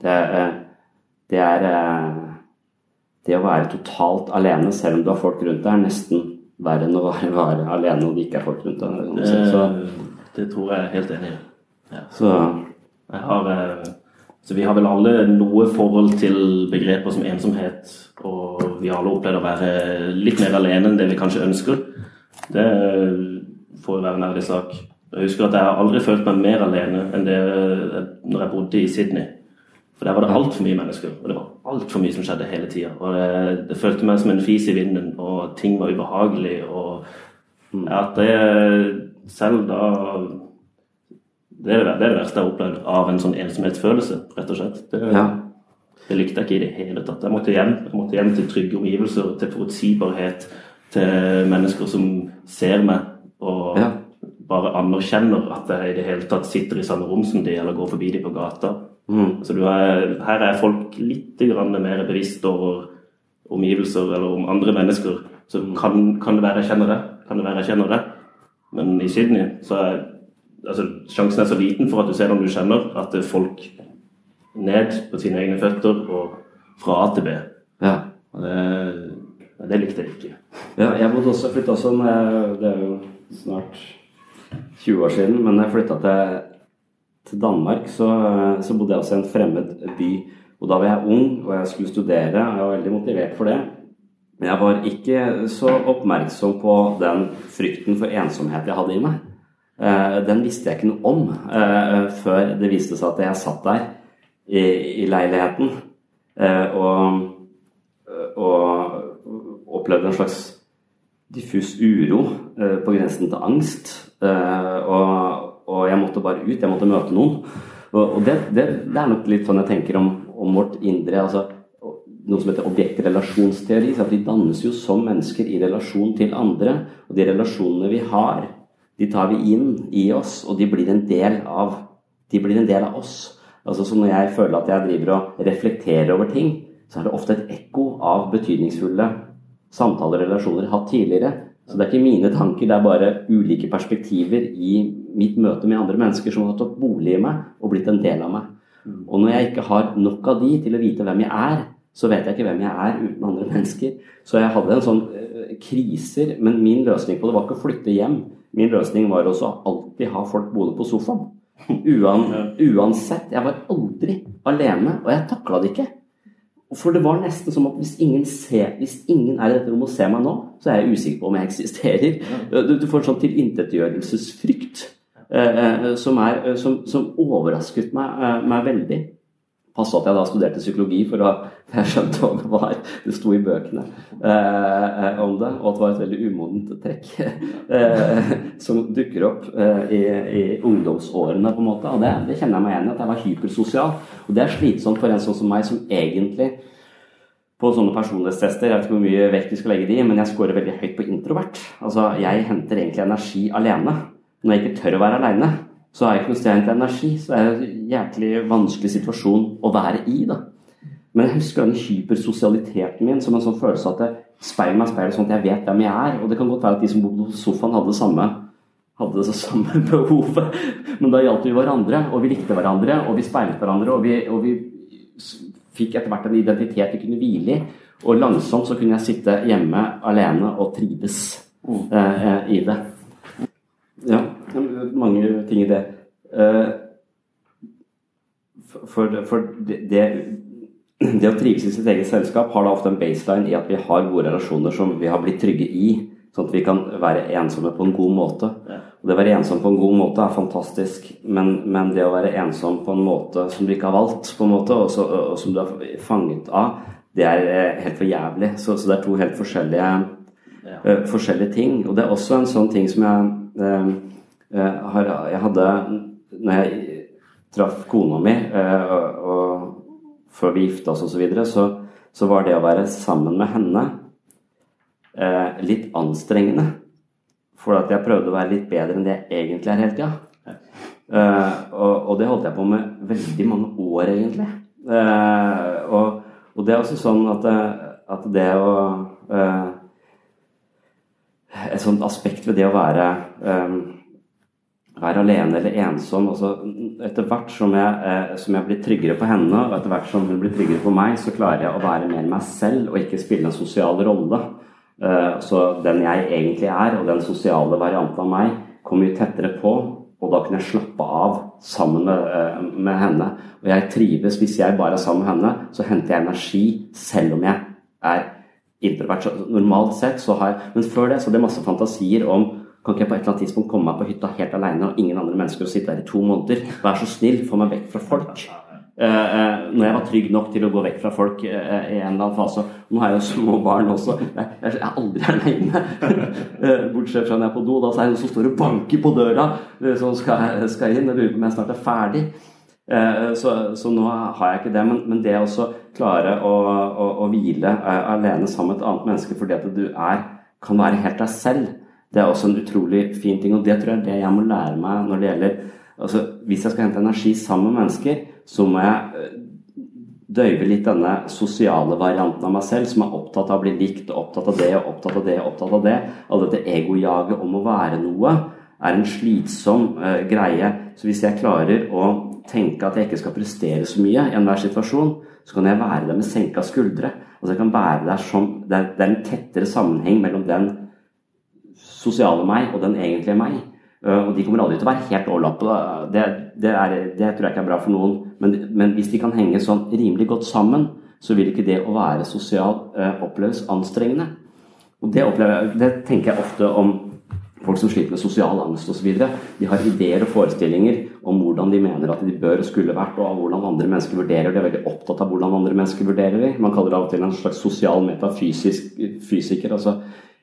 Det det er det å være totalt alene, selv om du har folk rundt deg, er nesten verre enn å være, være alene når det ikke er folk rundt deg. Det, Så, det tror jeg er helt enig i. Ja. Så jeg har så vi har vel alle noe forhold til begreper som ensomhet, og vi har alle opplevd å være litt mer alene enn det vi kanskje ønsker. Det får jo være en ærlig sak. Jeg husker at jeg har aldri følt meg mer alene enn det når jeg bodde i Sydney. For der var det altfor mye mennesker, og det var altfor mye som skjedde hele tida. Det, det, følte meg som en fis i vinden, og ting var ubehagelig. Og at det selv da det, er det, det er det verste jeg har opplevd av en sånn ensomhetsfølelse, rett og slett. Det, Ja. det likte jeg ikke i det hele tatt. Jeg måtte hjem, jeg måtte hjem til trygge omgivelser, til forutsigbarhet, til mennesker som ser meg og Ja. bare anerkjenner at jeg i det hele tatt sitter i samme rom som de, eller går forbi de på gata. Mm. Så er, her er folk litt grann mer bevisst over omgivelser eller om andre mennesker. Så kan, kan det være jeg kjenner det, kan det være jeg kjenner det. Men i Sydney så er altså, sjansen er så liten for at du ser noen du kjenner, at det er folk ned på sine egne føtter og fra A til B. Ja. Det, det likte jeg ikke. Ja, jeg bodde også, flytta også Det er jo snart 20 år siden, men jeg flytta til, til Danmark, så, så bodde jeg også i en fremmed by. Og da var jeg ung og jeg skulle studere, og jeg var veldig motivert for det. Men jeg var ikke så oppmerksom på den frykten for ensomhet jeg hadde i meg. Eh, Den visste jeg ikke noe om eh, før det viste seg at jeg satt der i, i leiligheten eh, og, og opplevde en slags diffus uro på grensen til angst. Og, og jeg måtte bare ut, jeg måtte møte noen. Og, det, det, det er nok litt sånn jeg tenker om, om vårt indre altså Noe som heter objektrelasjonsteori. at Vi dannes jo som mennesker i relasjon til andre. Og de relasjonene vi har, de tar vi inn i oss, og de blir en del av, en del av oss. Altså så Når jeg føler at jeg driver og reflekterer over ting, så er det ofte et ekko av betydningsfulle samtaler og relasjoner hatt tidligere. Så det er ikke mine tanker, det er bare ulike perspektiver i mitt møte med andre mennesker som har tatt bolig i meg og blitt en del av meg. Og når jeg ikke har nok av de til å vite hvem jeg er, så vet jeg ikke hvem jeg er uten andre mennesker. Så jeg hadde en sånn eh, kriser, men min løsning på det var ikke å flytte hjem. Min løsning var også å alltid ha folk boende på sofaen. Uan, uansett. Jeg var aldri alene, og jeg takla det ikke. For det var nesten som at hvis ingen, ser, hvis ingen er i dette rommet og ser meg nå, så er jeg usikker på om jeg eksisterer. Du, du får en sånn tilintetgjørelsesfrykt eh, eh, som, er, eh, som, som overrasket meg, eh, meg veldig. Passe at jeg da studerte psykologi, for å, jeg skjønte det var det sto i bøkene eh, eh, om det, og at det var et veldig umodent trekk eh, som dukker opp eh, i, i ungdomsårene, på en måte. Og det, det kjenner jeg meg igjen i, at jeg var hypersosial. Og det er slitsomt for en sånn som meg, som egentlig på sånne personlighetstester, jeg vet ikke hvor mye vekt vi skal legge det i, men jeg scorer veldig høyt på introvert. Altså, jeg henter egentlig energi alene. Når jeg ikke tør å være aleine, så har jeg ikke noe sted til energi. Så det er en jæklig vanskelig situasjon å være i, da. Men jeg husker den hypersosialiteten min som en sånn følelse at speil meg speil sånn at jeg vet hvem jeg er. Og det kan godt være at de som bodde på sofaen hadde det samme hadde det samme behovet. Men da gjaldt vi hverandre, og vi likte hverandre, og vi speilet hverandre, og vi, og vi fikk etter hvert en identitet vi kunne hvile i. Og langsomt så kunne jeg sitte hjemme alene og trives eh, i det. Ja, mange ting i det. Eh, for, for det, det, det å trives i sitt eget selskap har da ofte en baseline i at vi har gode relasjoner som vi har blitt trygge i. Sånn at vi kan være ensomme på en god måte. Og Det å være ensom på en god måte er fantastisk, men, men, det å være ensom på en måte som du ikke har valgt, på en måte, og, så, og som du er fanget av, det er eh, helt for jævlig. Så, så det er to helt forskjellige, uh, forskjellige ting. Og det er også en sånn ting som jeg uh, uh, har Jeg hadde Når jeg traff kona mi, og, og før vi gifta oss osv., så, videre, så så var det å være sammen med henne litt anstrengende. For at jeg prøvde å være litt bedre enn det jeg egentlig er hele tida. Uh, og, og, det holdt jeg på med veldig mange år, egentlig. Eh, og, og, det er også sånn at, at det å uh, Et sånt aspekt ved det å være være alene eller ensom altså, Etter hvert som jeg, som jeg blir tryggere på henne, og etter hvert som hun blir tryggere på meg, så klarer jeg å være mer meg selv og ikke spille en sosial rolle. Så den jeg egentlig er, og den sosiale varianten av meg, kom mye tettere på. Og da kunne jeg slappe av sammen med, med, henne. Og jeg trives hvis jeg bare er sammen med henne, så henter jeg energi selv om jeg er introvert. Normalt sett så har jeg Men før det så det masse fantasier om kan ikke jeg på et eller annet tidspunkt komme meg på hytta helt alene og ingen andre mennesker og sitte der i to måneder? Vær så snill, få meg vekk fra folk. Uh, når jeg var trygg nok til å gå vekk fra folk uh, i en eller annen fase. Nå har jeg jo små barn også. Jeg, jeg er aldri aleine. Bortsett fra når jeg er på do. Da så er det noen som står og banker på døra som skal, skal inn. Jeg lurer på om jeg snart er ferdig. Så, så, nå har jeg ikke det. Men, men det å klare å, å, å, hvile alene sammen med et annet menneske fordi at du er, kan være helt deg selv, det er også en utrolig fin ting. Og det tror jeg er det jeg må lære meg når det gjelder altså, Hvis jeg skal hente energi sammen med mennesker, så må jeg eh, døyve litt denne sosiale varianten av meg selv, som er opptatt av å bli likt, opptatt av det opptatt av det opptatt av det. All dette egojaget om å være noe er en slitsom uh, greie. Så hvis jeg klarer å tenke at jeg ikke skal prestere så mye i enhver situasjon, så kan jeg være der med senka skuldre. Altså jeg kan være der som, det er, det er en tettere sammenheng mellom den sosiale meg og den egentlige meg. Uh, og de kommer aldri til å være helt overlappede. Det, det, det, tror jeg ikke er bra for noen. Men, men, hvis de kan henge sånn rimelig godt sammen, så vil ikke det å være sosial uh, oppleves anstrengende. Og det, jeg, det tenker jeg ofte om folk som sliter med sosial angst osv. De har ideer og forestillinger om hvordan de mener at de bør og skulle vært, og av hvordan andre mennesker vurderer. De er veldig opptatt av hvordan andre mennesker vurderer dem. Man kaller det av og til en slags sosial metafysiker. altså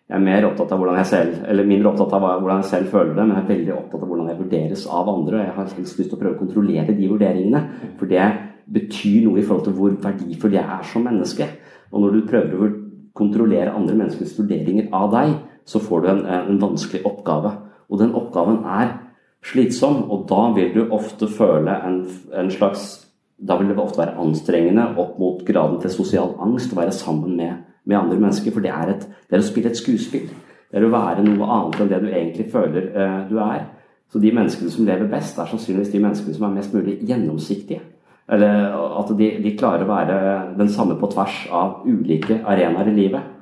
jeg er mer opptatt av hvordan jeg selv, eller mindre opptatt av hvordan jeg selv føler det, men jeg er veldig opptatt av hvordan jeg vurderes av andre. Og jeg har helst lyst til å prøve å kontrollere de vurderingene. For det betyr noe i forhold til hvor verdifull jeg er som menneske. Og når du prøver å kontrollere andre menneskers vurderinger av deg, så får du en, en vanskelig oppgave. Og den oppgaven er slitsom, og da vil du ofte føle en, en slags Da vil det ofte være anstrengende opp mot graden til sosial angst å være sammen med med andre mennesker. For det er, et, det er, å spille et skuespill. Det er å være noe annet enn det du egentlig føler eh, du er. Så de menneskene som lever best, er sannsynligvis de menneskene som er mest mulig gjennomsiktige. Eller at de, de klarer å være den samme på tvers av ulike arenaer i livet.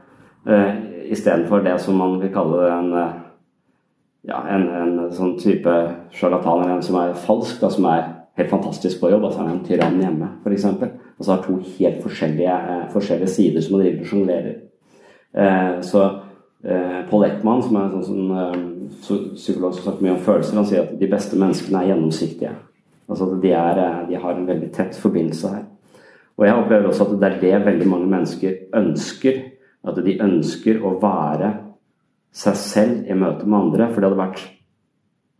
Eh, Istedenfor det som man vil kalle en, uh, ja, en, en sånn type sjarlatan, eller en som er falsk, da, som er helt fantastisk på jobb. Altså en tyrann hjemme, f.eks og så har to helt forskjellige, eh, forskjellige sider som man driver og sjonglerer. Eh, så eh, Paul Eckman, som er en sånn, psykolog som sagt mye om følelser, han sier at de beste menneskene er gjennomsiktige. Altså at de, er, de har en veldig tett forbindelse her. Og jeg opplever også at det er det veldig mange mennesker ønsker. At de ønsker å være seg selv i møte med andre. For det hadde vært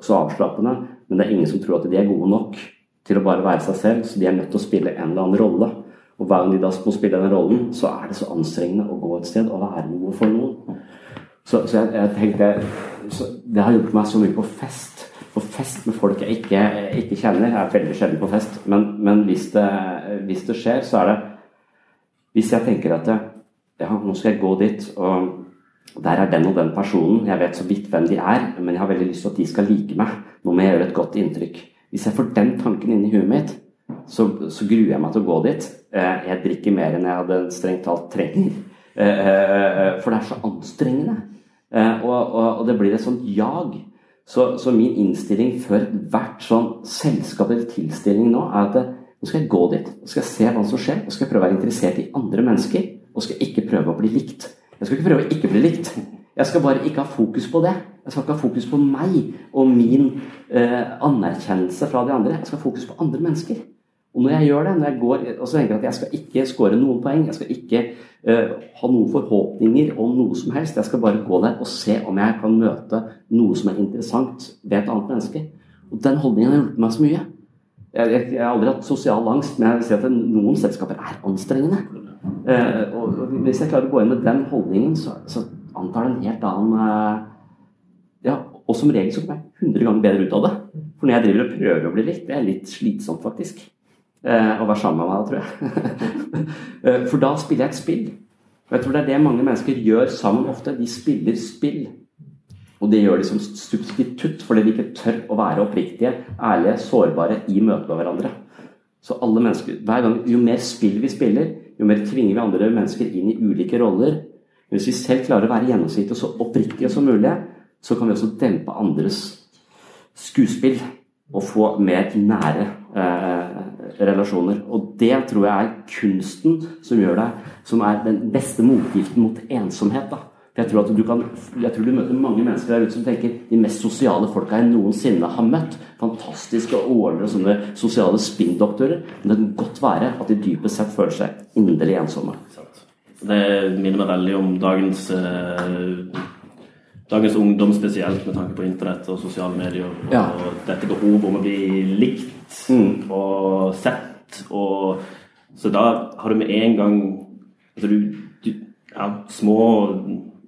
så avslappende. Men det er ingen som tror at de er gode nok til å bare være seg selv, så de er nødt til å spille en eller annen rolle. Og hver gang de da må spille den rollen, så er det så anstrengende å gå et sted og være noe for noen. Så, så jeg, jeg, tenkte Det har hjulpet meg så mye på fest. På fest med folk jeg ikke, ikke kjenner. Jeg er veldig sjelden på fest, men, men hvis, det, hvis, det, skjer, så er det Hvis jeg tenker at ja, nå skal jeg gå dit, og der er den og den personen, jeg vet så vidt hvem de er, men jeg har veldig lyst til at de skal like meg. Nå må jeg gjøre et godt inntrykk. Hvis jeg får den tanken inn i huet mitt, så, så, gruer jeg meg til å gå dit. Eh, jeg drikker mer enn jeg hadde strengt talt trenger. Eh, eh, for det er så anstrengende. Og, og, og det blir et sånt jag. Så, så, min innstilling før hvert sånn selskap eller tilstilling nå er at nå skal jeg gå dit og skal jeg se hva som skjer, og skal jeg prøve å være interessert i andre mennesker. Og skal ikke prøve å bli likt. Jeg skal ikke prøve å ikke bli likt. Jeg skal bare ikke ha fokus på det. Jeg skal ikke ha fokus på meg og min eh, anerkjennelse fra de andre. Jeg skal ha fokus på andre mennesker. Og når jeg gjør det, når jeg går, og så tenker jeg at jeg skal ikke score noen poeng, jeg skal ikke eh, ha noen forhåpninger om noe som helst, jeg skal bare gå der og se om jeg kan møte noe som er interessant ved et annet menneske. Og den holdningen har hjulpet meg så mye. Jeg, jeg, jeg, har aldri hatt sosial angst, men jeg ser at noen selskaper er anstrengende. Eh, og Hvis jeg klarer å gå inn med den holdningen, så, så antar det en helt annen eh, Ja, og som regel så kommer jeg 100 ganger bedre ut av det. For når jeg driver og prøver å bli likt, det er litt slitsomt, faktisk. Eh, å være sammen med meg, tror jeg. Eh, for da spiller jeg et spill. Og jeg tror det er det mange mennesker gjør sammen ofte. De spiller spill. Og det gjør de som substitutt fordi de ikke tør å være oppriktige, ærlige, sårbare i møte med hverandre. Så alle mennesker, hver gang, Jo mer spill vi spiller, jo mer tvinger vi andre mennesker inn i ulike roller, hvis vi selv klarer å være gjennomsiktige og så oppriktige som mulig, så kan vi også dempe andres skuespill og få mer nære eh, relasjoner. Og det tror jeg er kunsten som gjør det, som er den beste motgiften mot ensomhet. da. Jeg tror du kan Jeg tror du møter mange mennesker der ute som tenker de mest sosiale folka jeg noensinne har møtt. Fantastiske åler og sånne sosiale spinndoktorer. Men det kan godt være at de dypest sett føler seg inderlig ensomme. Det minner meg veldig om dagens eh, Dagens ungdom spesielt, med tanke på internett og sosiale medier. Og Ja. dette behovet om å bli likt og sett. Og, så da har du med en gang altså du, du, ja, Små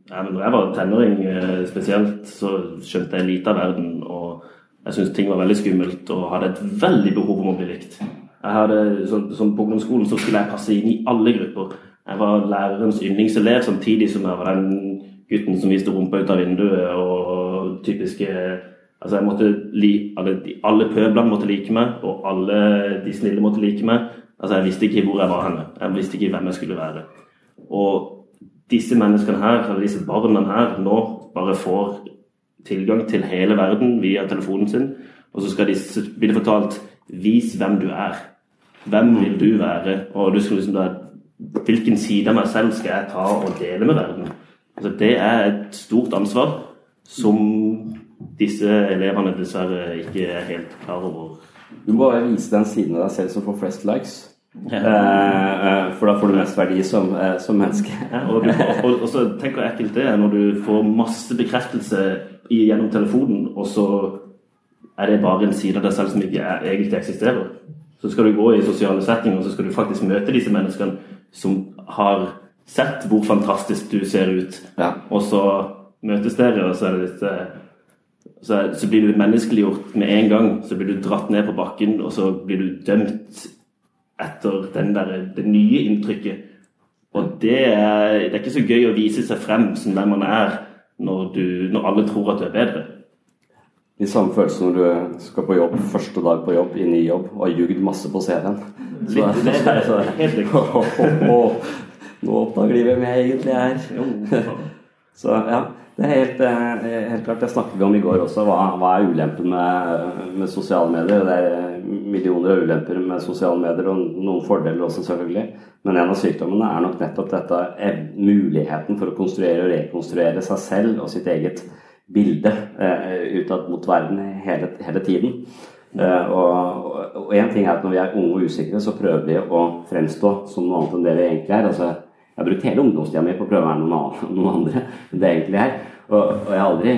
ja, når jeg var tenåring eh, spesielt, så skjønte jeg lite av verden. Og jeg syntes ting var veldig skummelt og hadde et veldig behov om å bli likt. Jeg hadde, så, sånn På ungdomsskolen så skulle jeg passe inn i alle grupper. Jeg var lærerens yndlingselev samtidig som jeg var den gutten som viste rumpa ut av vinduet. og typiske Altså jeg måtte li, alle, alle pøblene måtte like meg, og alle de snille måtte like meg. Altså Jeg visste ikke hvor jeg var henne. Jeg visste ikke hvem jeg skulle være. Og disse menneskene her, eller disse barna her, nå bare får tilgang til hele verden via telefonen sin, og så skal de bli fortalt Vis hvem du er. Hvem vil du være? Og du skal liksom da Hvilken side av meg selv skal jeg ta og dele med verden? Altså, det er et stort ansvar som disse elevene dessverre ikke er helt klar over. Du må bare vise den siden av deg selv som får flest likes. Eh, eh, for da får du mest verdi som, eh, som menneske. Ja, og, du, og, og så tenk hvor ekkelt det er når du får masse bekreftelse gjennom telefonen, og så er det bare en side av deg selv som ikke er, egentlig eksisterer. Så skal du gå i sosiale settinger, og så skal du faktisk møte disse menneskene som har sett hvor fantastisk du ser ut. Og så møtes dere, og så er det litt eh, så, så blir du menneskeliggjort med en gang. Så blir du dratt ned på bakken, og så blir du dømt etter den der, det nye inntrykket. Og det er, det er ikke så gøy å vise seg frem som den man er, når, du, når alle tror at du er bedre. De samme følelsene når du skal på jobb første dag på jobb i ny jobb og har jugd masse på CV-en. Litt, det, det helt riktig. Nå oppdager de hvem jeg egentlig er. Så ja, det er helt, eh, helt klart. Det snakket vi om i går også. Hva, hva er ulempen med, med sosiale medier? Det er millioner av ulemper med sosiale medier, og noen fordeler også, selvfølgelig. Men en av sykdommene er nok nettopp dette er muligheten for å konstruere og rekonstruere seg selv og sitt eget bilde eh, utad mot verden hele, hele tiden. Eh, og én ting er at når vi er unge og usikre, så prøver vi å fremstå som noe annet enn det vi egentlig er. Altså, jeg har brukt hele ungdomstida mi på å prøve å være noen, annen, noen andre enn det egentlig er. Og, og jeg aldri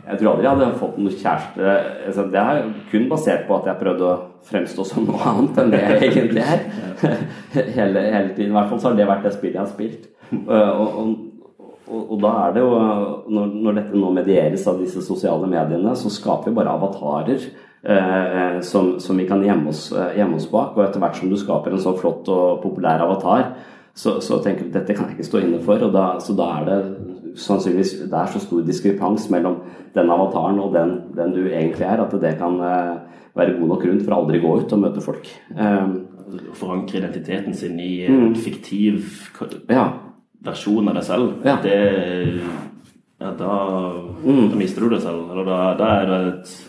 jeg tror aldri jeg hadde fått noen kjæreste altså, Det er kun basert på at jeg prøvde å fremstå som noe annet enn det jeg egentlig er. hele, hele tiden. I hvert fall så har det vært det spillet jeg har spilt. Og, og, og, da er det jo når, når dette nå medieres av disse sosiale mediene, så skaper vi bare avatarer eh, som, som vi kan gjemme oss, eh, oss bak. Og etter hvert som du skaper en så flott og populær avatar, så, så tenker du dette kan jeg ikke stå inne for. Og da, så da er det sannsynligvis det er så stor diskrepans mellom den avataren og den, den du egentlig er, at det kan eh, være god nok grunn for å aldri gå ut og møte folk. Eh, Forankre identiteten sin i Mm. en fiktiv Ja. versjon av deg selv. Ja. Det ja, da, Mm. da mister du deg selv. Eller da, da er det et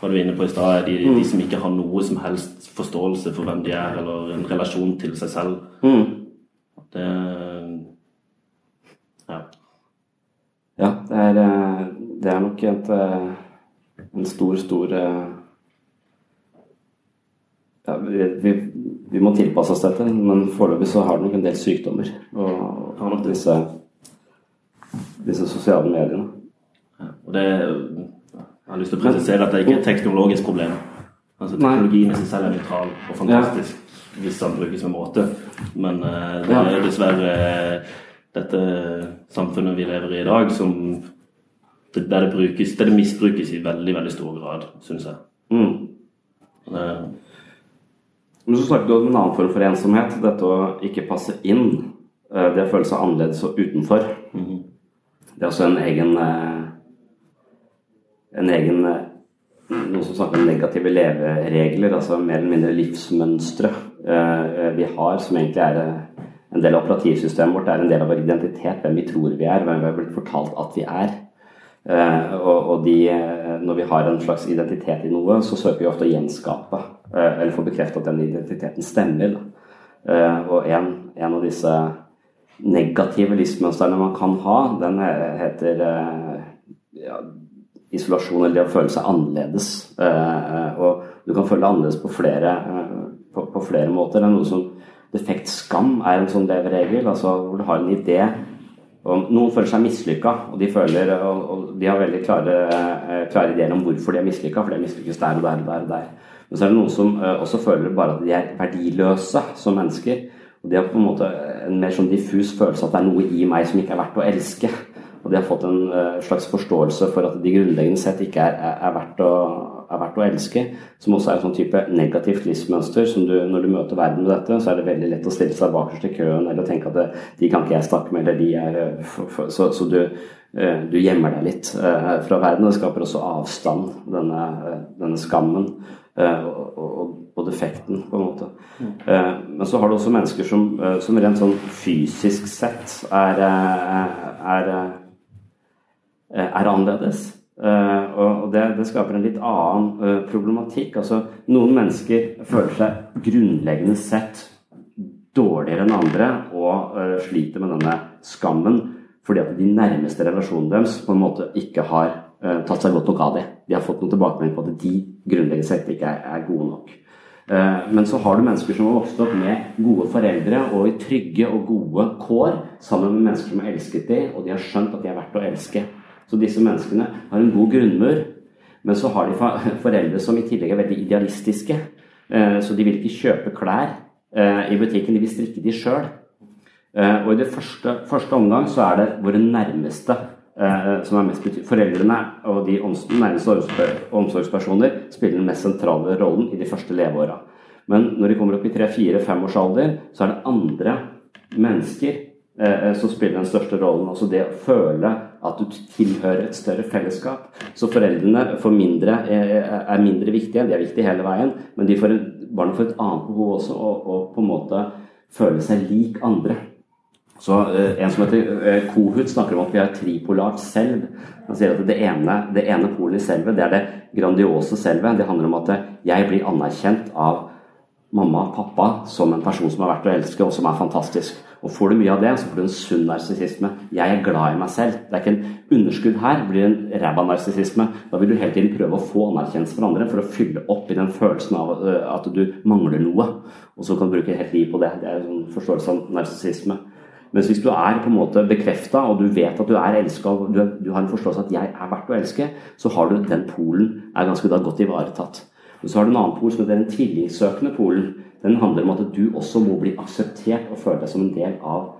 var du inne på i stad, de, Mm. de som ikke har noe som helst forståelse for hvem de er, eller en relasjon til seg selv. Mm. Det Ja. Ja, det er, eh, det er nok et, eh, en stor, stor eh, ja, vi, vi, vi må tilpasse oss dette, men foreløpig så har det nok en del sykdommer. Og, har nok disse, disse sosiale mediene. Og det Jeg har lyst til å presisere at det ikke er et teknologisk problem. Altså Teknologien i seg selv er nøytral og fantastisk hvis den brukes med måte. Men eh, det er dessverre eh, dette samfunnet vi lever i i dag, som det, der det brukes, der det misbrukes i veldig, veldig stor grad, syns jeg. Mm. Det, Men så snakket du om en annen form for ensomhet. Dette å ikke passe inn. eh, Det å føle seg annerledes og utenfor. Det er også en egen eh, En egen eh, Noen som snakker om negative leveregler, altså mer eller mindre livsmønstre eh, vi har, som egentlig er eh, en del av operativsystemet vårt, er en del av vår identitet, hvem vi tror vi er, hvem vi har blitt fortalt at vi er. Eh, og, de, eh, når vi har en slags identitet i noe, så søker vi ofte å gjenskape, eh, eller få bekreftet at den identiteten stemmer. Eh, og en, en av disse negative livsmønstrene man kan ha, den heter eh, ja, isolasjon eller det å føle seg annerledes. Eh, og du kan føle deg annerledes på flere, på, på flere måter. Det er noe som Defekt skam er en sånn leveregel, altså hvor du har en idé og noen føler seg mislykka, og og, og de har veldig klare, klare, ideer om hvorfor de er mislykka, for de mislykkes der og der og der. og der. Men så er det noen som også føler bare at de er verdiløse som mennesker. Og de har på en måte en mer sånn diffus følelse at det er noe i meg som ikke er verdt å elske. Og de har fått en uh, slags forståelse for at de grunnleggende sett ikke er, er, verdt å, er, verdt å, elske. Som også er en sånn type negativt livsmønster. som du, Når du møter verden med dette, så er det veldig lett å stille seg bakerst i køen eller tenke at det, de kan ikke jeg snakke med, eller de er eh, for, for, Så, så du, uh, du, gjemmer deg litt uh, fra verden. Og det skaper også avstand, denne, denne skammen. Og, og, og, defekten, på en måte. Mm. Men så har du også mennesker som, som rent sånn fysisk sett er, er er, er annerledes. Eh, og det, det, skaper en litt annen eh, problematikk. Altså, noen mennesker føler seg grunnleggende sett dårligere enn andre og sliter med denne skammen fordi at de nærmeste relasjonene deres på en måte ikke har tatt seg godt nok av det. De har fått noen tilbakemelding på at de grunnleggende sett ikke er, er gode nok. Men så har du mennesker som har vokst opp med gode foreldre og i trygge og gode kår sammen med mennesker som har elsket dem, og de har skjønt at de er verdt å elske. Så disse menneskene har en god grunnmur. Men så har de foreldre som i tillegg er veldig idealistiske. Eh, så de vil ikke kjøpe klær eh, i butikken, de vil strikke de sjøl. Eh, og i det første, første omgang så er det våre nærmeste som er mest betydelig. Foreldrene og de nærmeste omsorgspersoner spiller den mest sentrale rollen i de første leveåra. Men når de kommer opp i tre-fire-femårsalder, så er det andre mennesker som spiller den største rollen. Altså det å føle at du tilhører et større fellesskap. Så foreldrene mindre, er mindre viktige. De er viktige hele veien, men de får, barna får et annet behov også, og, på en måte føle seg lik andre. Så uh, En som heter Kohut snakker om at vi har tripolart selv. Han sier at det ene, det ene polet i selvet, det er det grandiose selvet. Det handler om at jeg blir anerkjent av mamma og pappa som en person som er verdt å elske, og som er fantastisk. Og Får du mye av det, så får du en sunn narsissisme. Jeg er glad i meg selv. Det er ikke en underskudd her, det blir en ræva narsissisme. Da vil du hele tiden prøve å få anerkjennelse fra andre for å fylle opp i den følelsen av øh, at du mangler noe. Og så kan du bruke helt liv på det. Det er en forståelse av narsissisme. Mens hvis du er på en måte bekrefta, og du vet at du er elska, og du, du, har en forståelse at 'jeg er verdt å elske', så har du den polen er ganske da godt ivaretatt. Men så har du en annen pol som heter den tvillingssøkende polen den handler om at du også må bli akseptert og føle deg som en del av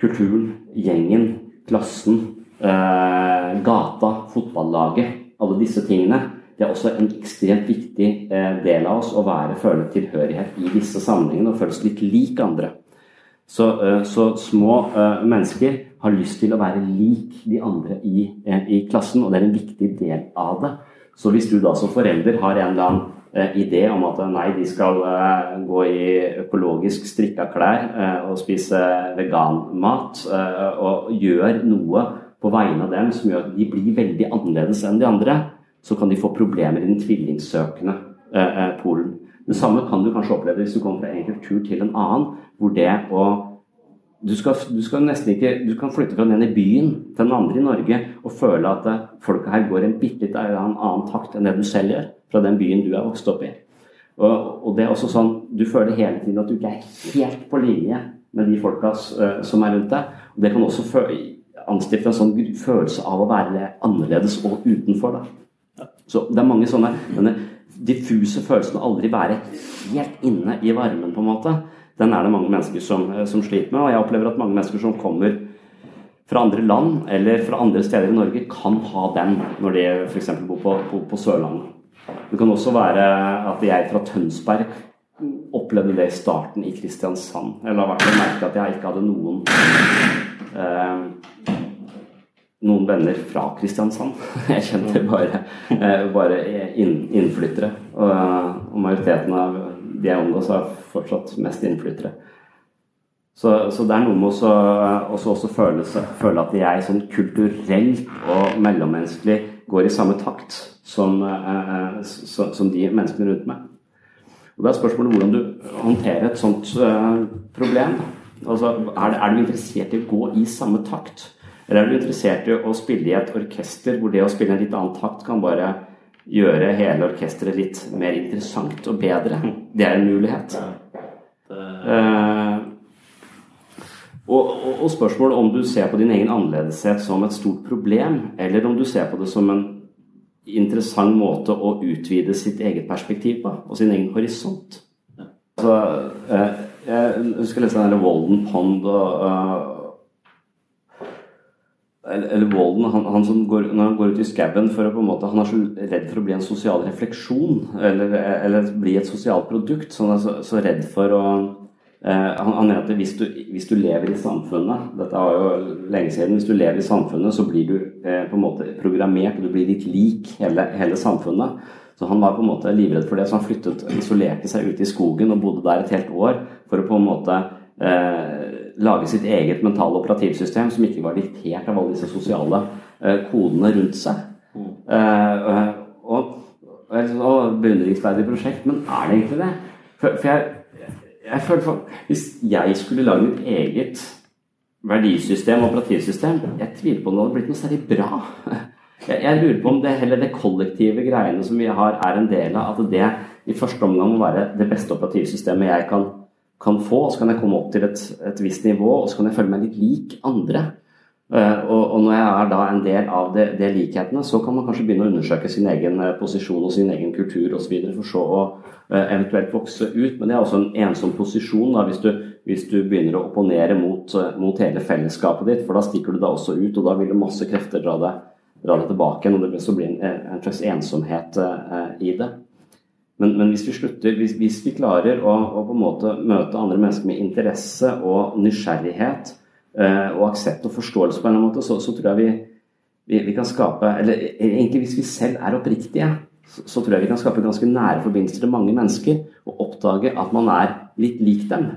kulturen, gjengen, klassen, eh, gata, fotballaget. Alle disse tingene. Det er også en ekstremt viktig eh, del av oss å være føle tilhørighet i disse sammenhengene og føle oss litt lik andre. Så, eh, så små eh, mennesker har lyst til å være lik de andre i, eh, i klassen, og det er en viktig del av det. Så hvis du da som forelder har en eller annen idé om at nei, de skal eh, gå i økologisk strikka klær eh, og spise veganmat, og gjør noe på vegne av dem som gjør at de blir veldig annerledes enn de andre, så kan de få problemer i den tvillingsøkende polen. Det samme kan du kanskje oppleve hvis du kommer fra en kultur til en annen, hvor det å du skal, du skal, nesten ikke Du kan flytte fra den ene byen til den andre i Norge og føle at folka her går en bitte litt annen takt enn det du selv gjør fra den byen du er vokst opp i. Og, og, det er også sånn, Du føler hele tiden at du ikke er helt på linje med de folka uh, som er rundt deg. Og Det kan også anstifte en sånn følelse av å være annerledes og utenfor. Da. Så det er mange sånne denne diffuse følelsen av aldri være helt inne i varmen, på en måte. Den er det mange mennesker som, eh, som sliter med. Og jeg opplever at mange mennesker som kommer fra andre land eller fra andre steder i Norge, kan ha den når de f.eks. bor på, på, på Sørlandet. Det kan også være at jeg fra Tønsberg opplevde det i starten i Kristiansand. Eller har vært merke at jeg ikke hadde noen eh, noen venner fra Kristiansand. Jeg kjente bare, eh, bare innflyttere. Og, og, majoriteten av de jeg omgås, er fortsatt mest innflyttere. Så, så, det er noe med å også, føle, føle, at jeg sånn kulturelt og mellommenneskelig går i samme takt som, eh, som de menneskene rundt meg. Og Da er spørsmålet hvordan du håndterer et sånt eh, problem. Altså, er, er du interessert i å gå i samme takt? Eller er du interessert i å spille i et orkester hvor det å spille en litt annen takt kan bare gjøre hele orkesteret litt mer interessant og bedre? Det er en mulighet. Eh, og, og, og spørsmålet om du ser på din egen annerledeshet som et stort problem, eller om du ser på det som en interessant måte å utvide sitt eget perspektiv på, og sin egen horisont. Så, eh, jeg husker å lese den Walden Pond og uh, eller Walden, han, han, som går, når han går ut i skauen for å på en måte, Han er så redd for å bli en sosial refleksjon, eller, eller bli et sosialt produkt. Så han er så, så redd for å eh, han, han mener at hvis du, hvis du, lever i samfunnet Dette var jo lenge siden. Hvis du lever i samfunnet, så blir du eh, på en måte programmert, og du blir litt lik hele, hele samfunnet. Så han var på en måte livredd for det, så han flyttet, isolerte seg ute i skogen og bodde der et helt år for å på en måte eh, lage sitt eget mentale operativsystem som ikke var diktert av alle disse sosiale eh, kodene rundt seg. Uh, og, og, og beundringsverdig prosjekt, men er det egentlig det? For, for jeg, jeg føler for, Hvis jeg skulle lage mitt eget verdisystem, operativsystem, jeg tviler på om det hadde blitt noe særlig bra. Jeg, jeg, lurer på om det heller det kollektive greiene som vi har, er en del av at det i første omgang må være det beste operativsystemet jeg kan, kan få. Og så kan jeg komme opp til et, et, visst nivå, og så kan jeg føle meg litt lik andre. Uh, og, og, når jeg er da en del av det, det, likhetene, så kan man kanskje begynne å undersøke sin egen eh, posisjon og sin egen kultur osv. for så å uh, eventuelt vokse ut. Men det er også en ensom posisjon da, hvis, du, hvis du begynner å opponere mot, mot hele fellesskapet ditt, for da stikker du deg også ut, og da vil det masse krefter dra deg dra deg tilbake og det så blir en, en slags ensomhet i det. Men, men, hvis vi slutter, hvis, hvis vi klarer å, å, på en måte møte andre mennesker med interesse og nysgjerrighet eh, og aksept og forståelse på en eller annen måte, så, så tror jeg vi, vi, vi, kan skape Eller egentlig hvis vi selv er oppriktige, så, så, tror jeg vi kan skape ganske nære forbindelser til mange mennesker og oppdage at man er litt lik dem.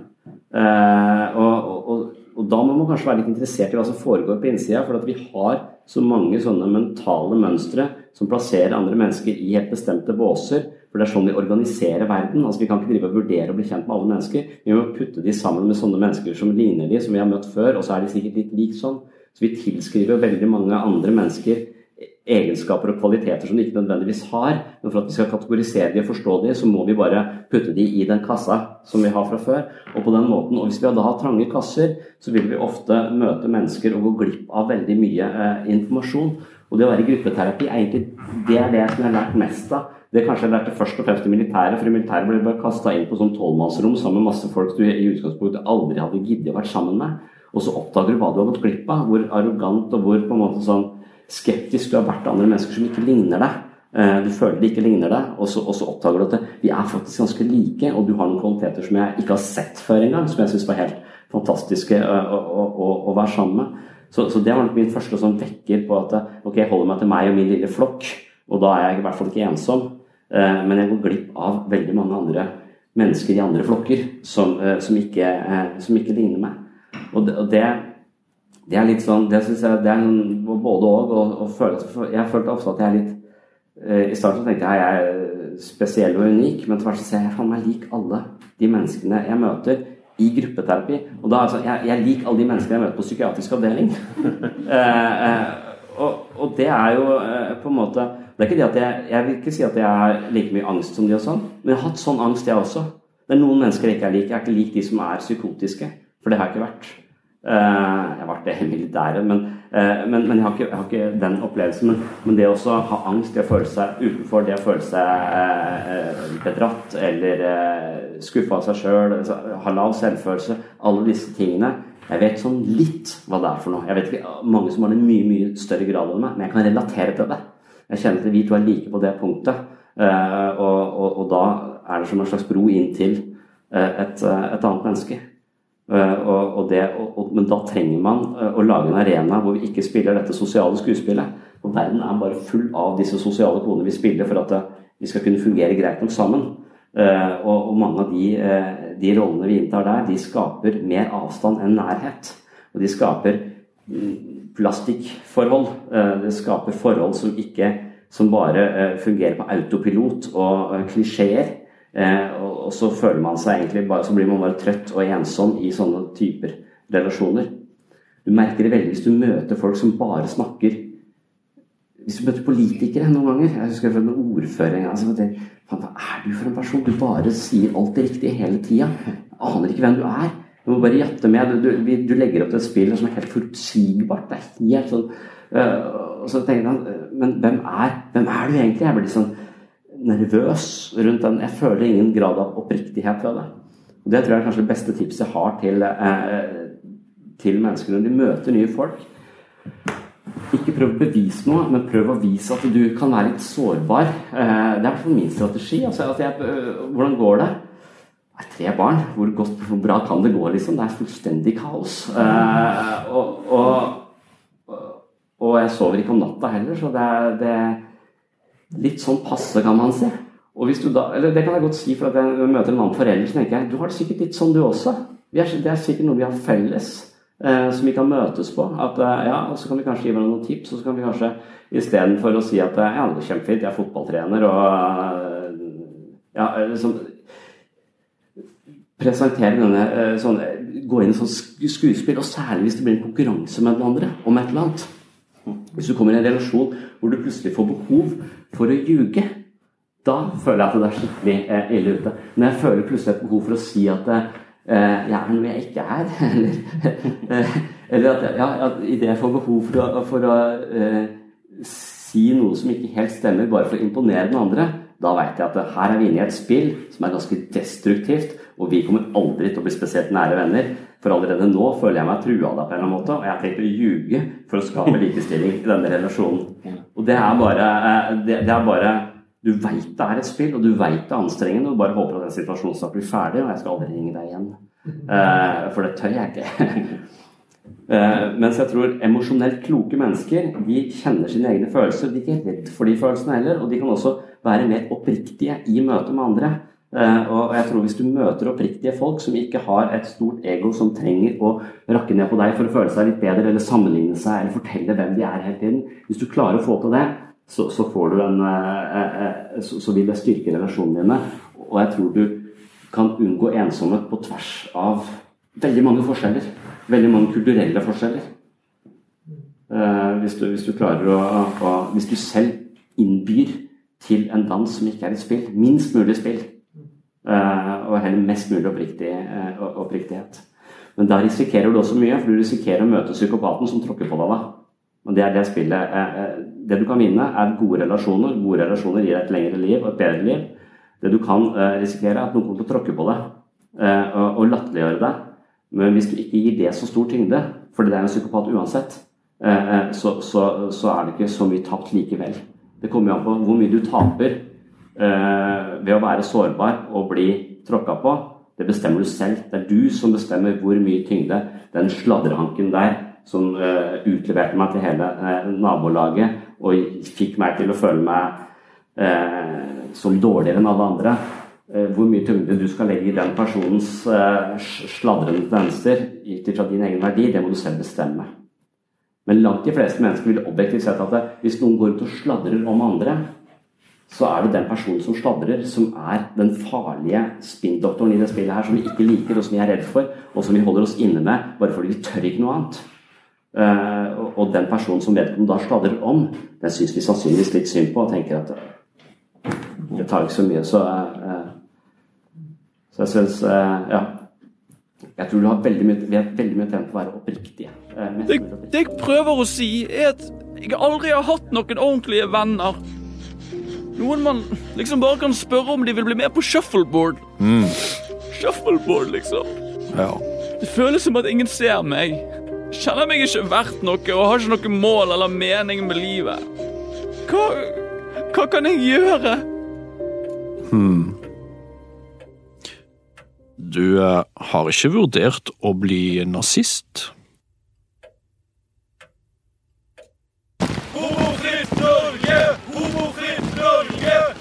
Uh, og, og, og, da må man kanskje være litt interessert i hva som foregår på innsida, for at vi har så mange sånne mentale mønstre som plasserer andre mennesker i helt bestemte båser. For det er sånn vi organiserer verden. altså Vi kan ikke drive og vurdere å bli kjent med alle mennesker. Vi må putte de sammen med sånne mennesker som ligner de, som vi har møtt før, og så er de sikkert litt lik sånn. Så vi tilskriver veldig mange andre mennesker egenskaper og kvaliteter som de ikke nødvendigvis har. Men for at vi skal kategorisere de og forstå de, så må vi bare putte de i den kassa som vi har fra før. Og på den måten, og hvis vi da har trange kasser, så vil vi ofte møte mennesker og gå glipp av veldig mye eh, informasjon. Og det å være i gruppeterapi egentlig, det er det som jeg har lært mest av. Det kanskje jeg lærte først og fremst i militæret, for i militæret ble du bare kasta inn på sånn tolvmannsrom sammen med masse folk du i utgangspunktet aldri hadde giddet å være sammen med. Og så oppdager du hva du har gått glipp av, hvor arrogant og hvor på en måte sånn skeptisk du har vært til andre mennesker som ikke ligner deg. Eh, du føler de ikke ligner deg, og så, og så, oppdager du at vi er faktisk ganske like, og du har noen kvaliteter som jeg ikke har sett før engang, som jeg syns var helt fantastiske eh, å, å, å, å, være sammen med. Så, så det var min første sånn vekker på at ok, jeg holder meg til meg og min lille flokk, og da er jeg i hvert fall ikke ensom. Eh, men jeg går glipp av veldig mange andre mennesker i andre flokker som, som, ikke, som ikke, ligner meg. Og det, det er litt sånn Det syns jeg det er både òg. Og, og, føle, jeg følte ofte at jeg er litt eh, I starten tenkte jeg at jeg er spesiell og unik, men tvert så ser jeg faen meg lik alle de menneskene jeg møter i gruppeterapi. Og da altså, jeg, jeg liker alle de menneskene jeg møter på psykiatrisk avdeling. eh, eh, og, og, det er jo eh, på en måte det er ikke det at jeg, jeg vil ikke si at jeg har like mye angst som de og sånn, men jeg har hatt sånn angst, jeg også. Det er noen mennesker jeg ikke er lik. Jeg er ikke lik de som er psykotiske, for det har jeg ikke vært. Jeg jeg vært det i militæret, men, eh, men, men jeg, har ikke, jeg, har ikke, den opplevelsen. Men, men det å ha angst, det å føle seg utenfor, det å føle seg eh, bedratt eller skuffa av seg sjøl, altså, ha lav selvfølelse, alle disse tingene Jeg vet sånn litt hva det er for noe. Jeg vet ikke, Mange som har det mye mye større grad enn meg, men jeg kan relatere til det. Jeg kjenner at vi to er like på det punktet. Og, og, og da er det som en slags bro inn til et, et annet menneske. Eh, og, det, men da trenger man eh, å lage en arena hvor vi ikke spiller dette sosiale skuespillet. Og verden er bare full av disse sosiale kodene vi spiller for at eh, vi skal kunne fungere greit nok sammen. Og mange av de, de, rollene vi inntar der, de skaper mer avstand enn nærhet. Og de skaper mm, plastikkforhold. Det skaper forhold som ikke som bare fungerer på autopilot og klisjeer. Eh, og, og så føler man seg egentlig bare, så blir man bare trøtt og ensom i sånne typer relasjoner. Du merker det veldig hvis du møter folk som bare snakker Hvis du møter politikere noen ganger Jeg husker fra en ordfører altså, Hva er du for en person? Du bare sier alt det riktige hele tida. Aner ikke hvem du er. Du må bare jatte med. Du, du, du legger opp til et spill som er helt forutsigbart. Det er helt sånn øh, Og så tenker han Men hvem er, hvem er du egentlig? Jeg blir litt sånn nervøs rundt den. Jeg føler ingen grad av oppriktighet ved det. Og Det tror jeg er kanskje det beste tipset jeg har til, eh, til mennesker når de møter nye folk. Ikke prøv å bevise noe, men prøv å vise at du kan være litt sårbar. Eh, det er i hvert fall min strategi. Altså, jeg, øh, hvordan går det? Er tre barn. Hvor godt, hvor bra kan det gå, liksom? Det er fullstendig kaos. Eh, og, og, og, jeg sover ikke om natta heller, så det er det, litt sånn passe, kan man si. Og hvis du da, eller Det kan jeg godt si, for at jeg møter en annen forelder, så tenker jeg du har det sikkert litt sånn du også. Er, det er sikkert noe vi har felles eh, som vi kan møtes på. At, eh, ja, og Så kan vi kanskje gi hverandre noen tips, og så kan vi kanskje istedenfor å si at ja, det er kjempefint, jeg er fotballtrener og ja, liksom Presentere denne eh, sånn, Gå inn i sånn skuespill, og særlig hvis det blir en konkurranse med den andre om et eller annet. Hvis du kommer i en relasjon hvor du plutselig får behov for å ljuge, da føler jeg at det er skikkelig eh, ille ute. Når jeg føler plutselig et behov for å si at eh, jeg er noe jeg ikke er, eller, eller at, ja, at idet jeg får behov for å, for å eh, si noe som ikke helt stemmer, bare for å imponere den andre, da veit jeg at her er vi inne i et spill som er ganske destruktivt, og vi kommer aldri til å bli spesielt nære venner. For allerede nå føler jeg meg trua av deg på en eller annen måte, og jeg har tenkt å ljuge for å skape likestilling i denne relasjonen. Og det er bare, eh, det, det er bare Du veit det er et spill, og du veit det er anstrengende, og du bare håper at den situasjonen snart blir ferdig, og jeg skal aldri ringe deg igjen. Uh, for det tør jeg ikke. Uh, mens jeg tror emosjonelt kloke mennesker de kjenner sine egne følelser. De er ikke redd for de følelsene heller, og de kan også være mer oppriktige i møte med andre. Uh, og jeg tror Hvis du møter oppriktige folk som ikke har et stort ego som trenger å rakke ned på deg for å føle seg litt bedre, eller sammenligne seg, eller fortelle hvem de er hele tiden Hvis du klarer å få til det, så, så, en, uh, så, så vil det styrke relasjonene dine. Og jeg tror du kan unngå ensomhet på tvers av veldig mange forskjeller. Veldig mange kulturelle forskjeller. Hvis du, hvis, du, klarer å, å Hvis du selv innbyr til en dans som ikke er et spill, minst mulig spill uh, og heller mest mulig oppriktig, uh, oppriktighet. Men da risikerer du også mye, for du risikerer å møte psykopaten som tråkker på deg da. Og det er det spillet Det du kan vinne, er gode relasjoner. Gode relasjoner gir deg et lengre liv og et bedre liv. Det du kan risikere, er at noen kommer til å tråkke på deg og latterliggjøre deg. Men hvis du ikke gir det så stor tyngde, for det er en psykopat uansett, så, så, så er det ikke så mye tapt likevel. Det kommer jo an på hvor mye du taper Eh, ved å være sårbar og bli tråkka på, det bestemmer du selv. Det er du som bestemmer hvor mye tyngde den sladrehanken der som utleverte meg til hele nabolaget og fikk meg til å føle meg som dårligere enn alle andre. Hvor mye tyngde du skal legge i den personens sladrende tendenser ut ifra din egen verdi, det må du selv bestemme. Men langt de fleste mennesker vil objektivt sett at hvis noen går ut og sladrer om andre, så er det den personen som sladrer, som er den farlige spinndoktoren i det spillet her, som vi ikke liker, og som vi er redd for, og som vi holder oss inne med bare fordi vi tør ikke noe annet. Og, den personen som vedkommende da sladrer om, den syns vi sannsynligvis litt synd på og tenker at det tar ikke så mye, så Så jeg syns uh, Ja. Jeg tror du har veldig mye, vi har veldig mye tjent på å være oppriktige. Det, det jeg prøver å si, er at jeg aldri har hatt noen ordentlige venner. Noen man liksom bare kan spørre om de vil bli med på shuffleboard. Mm. Shuffleboard, liksom. Ja. Det føles som at ingen ser meg. Kjenner meg ikke verdt noe og har ikke noe mål eller mening med livet. Hva, hva kan jeg gjøre? Hmm. Du uh, har ikke vurdert å bli nazist?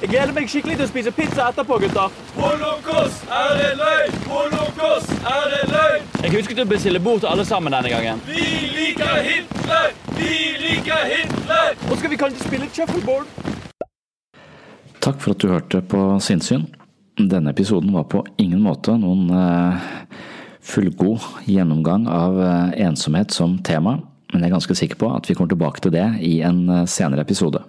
Jeg gleder meg skikkelig til å spise pizza etterpå, gutter. Holocaust er en løgn! Holocaust er en løgn! Jeg husket å bestille bord til alle sammen denne gangen. Vi liker Hitler! Vi liker Hitler! Og skal vi kanskje spille shuffleboard? Takk for at du hørte på Sinnsyn. Denne episoden var på ingen måte noen eh, fullgod gjennomgang av eh, ensomhet som tema, men jeg er ganske sikker på at vi kommer tilbake til det i en eh, senere episode.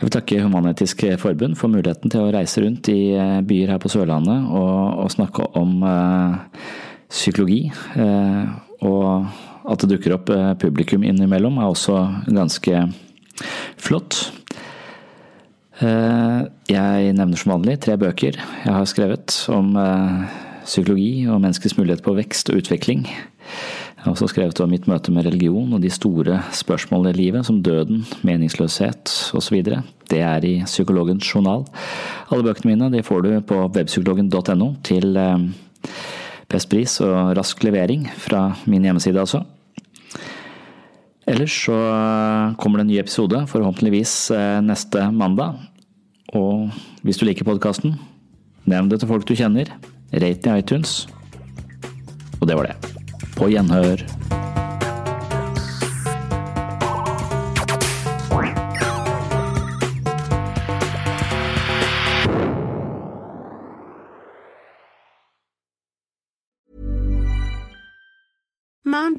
Jeg vil takke Human-Etisk Forbund for muligheten til å reise rundt i byer her på Sørlandet og, og snakke om eh, psykologi. Eh, og at det dukker opp publikum innimellom er også ganske flott. Eh, jeg nevner som vanlig tre bøker jeg har skrevet om eh, psykologi og menneskets mulighet på vekst og utvikling. Jeg har også skrevet om mitt møte med religion og de store spørsmålene i livet, som døden, meningsløshet osv. Det er i Psykologens journal. Alle bøkene mine får du på webpsykologen.no til eh, best pris og rask levering fra min hjemmeside, altså. Ellers så kommer det en ny episode, forhåpentligvis neste mandag. Og hvis du liker podkasten, nevn det til folk du kjenner. Rate den i iTunes. Og det var det. På gjenhør.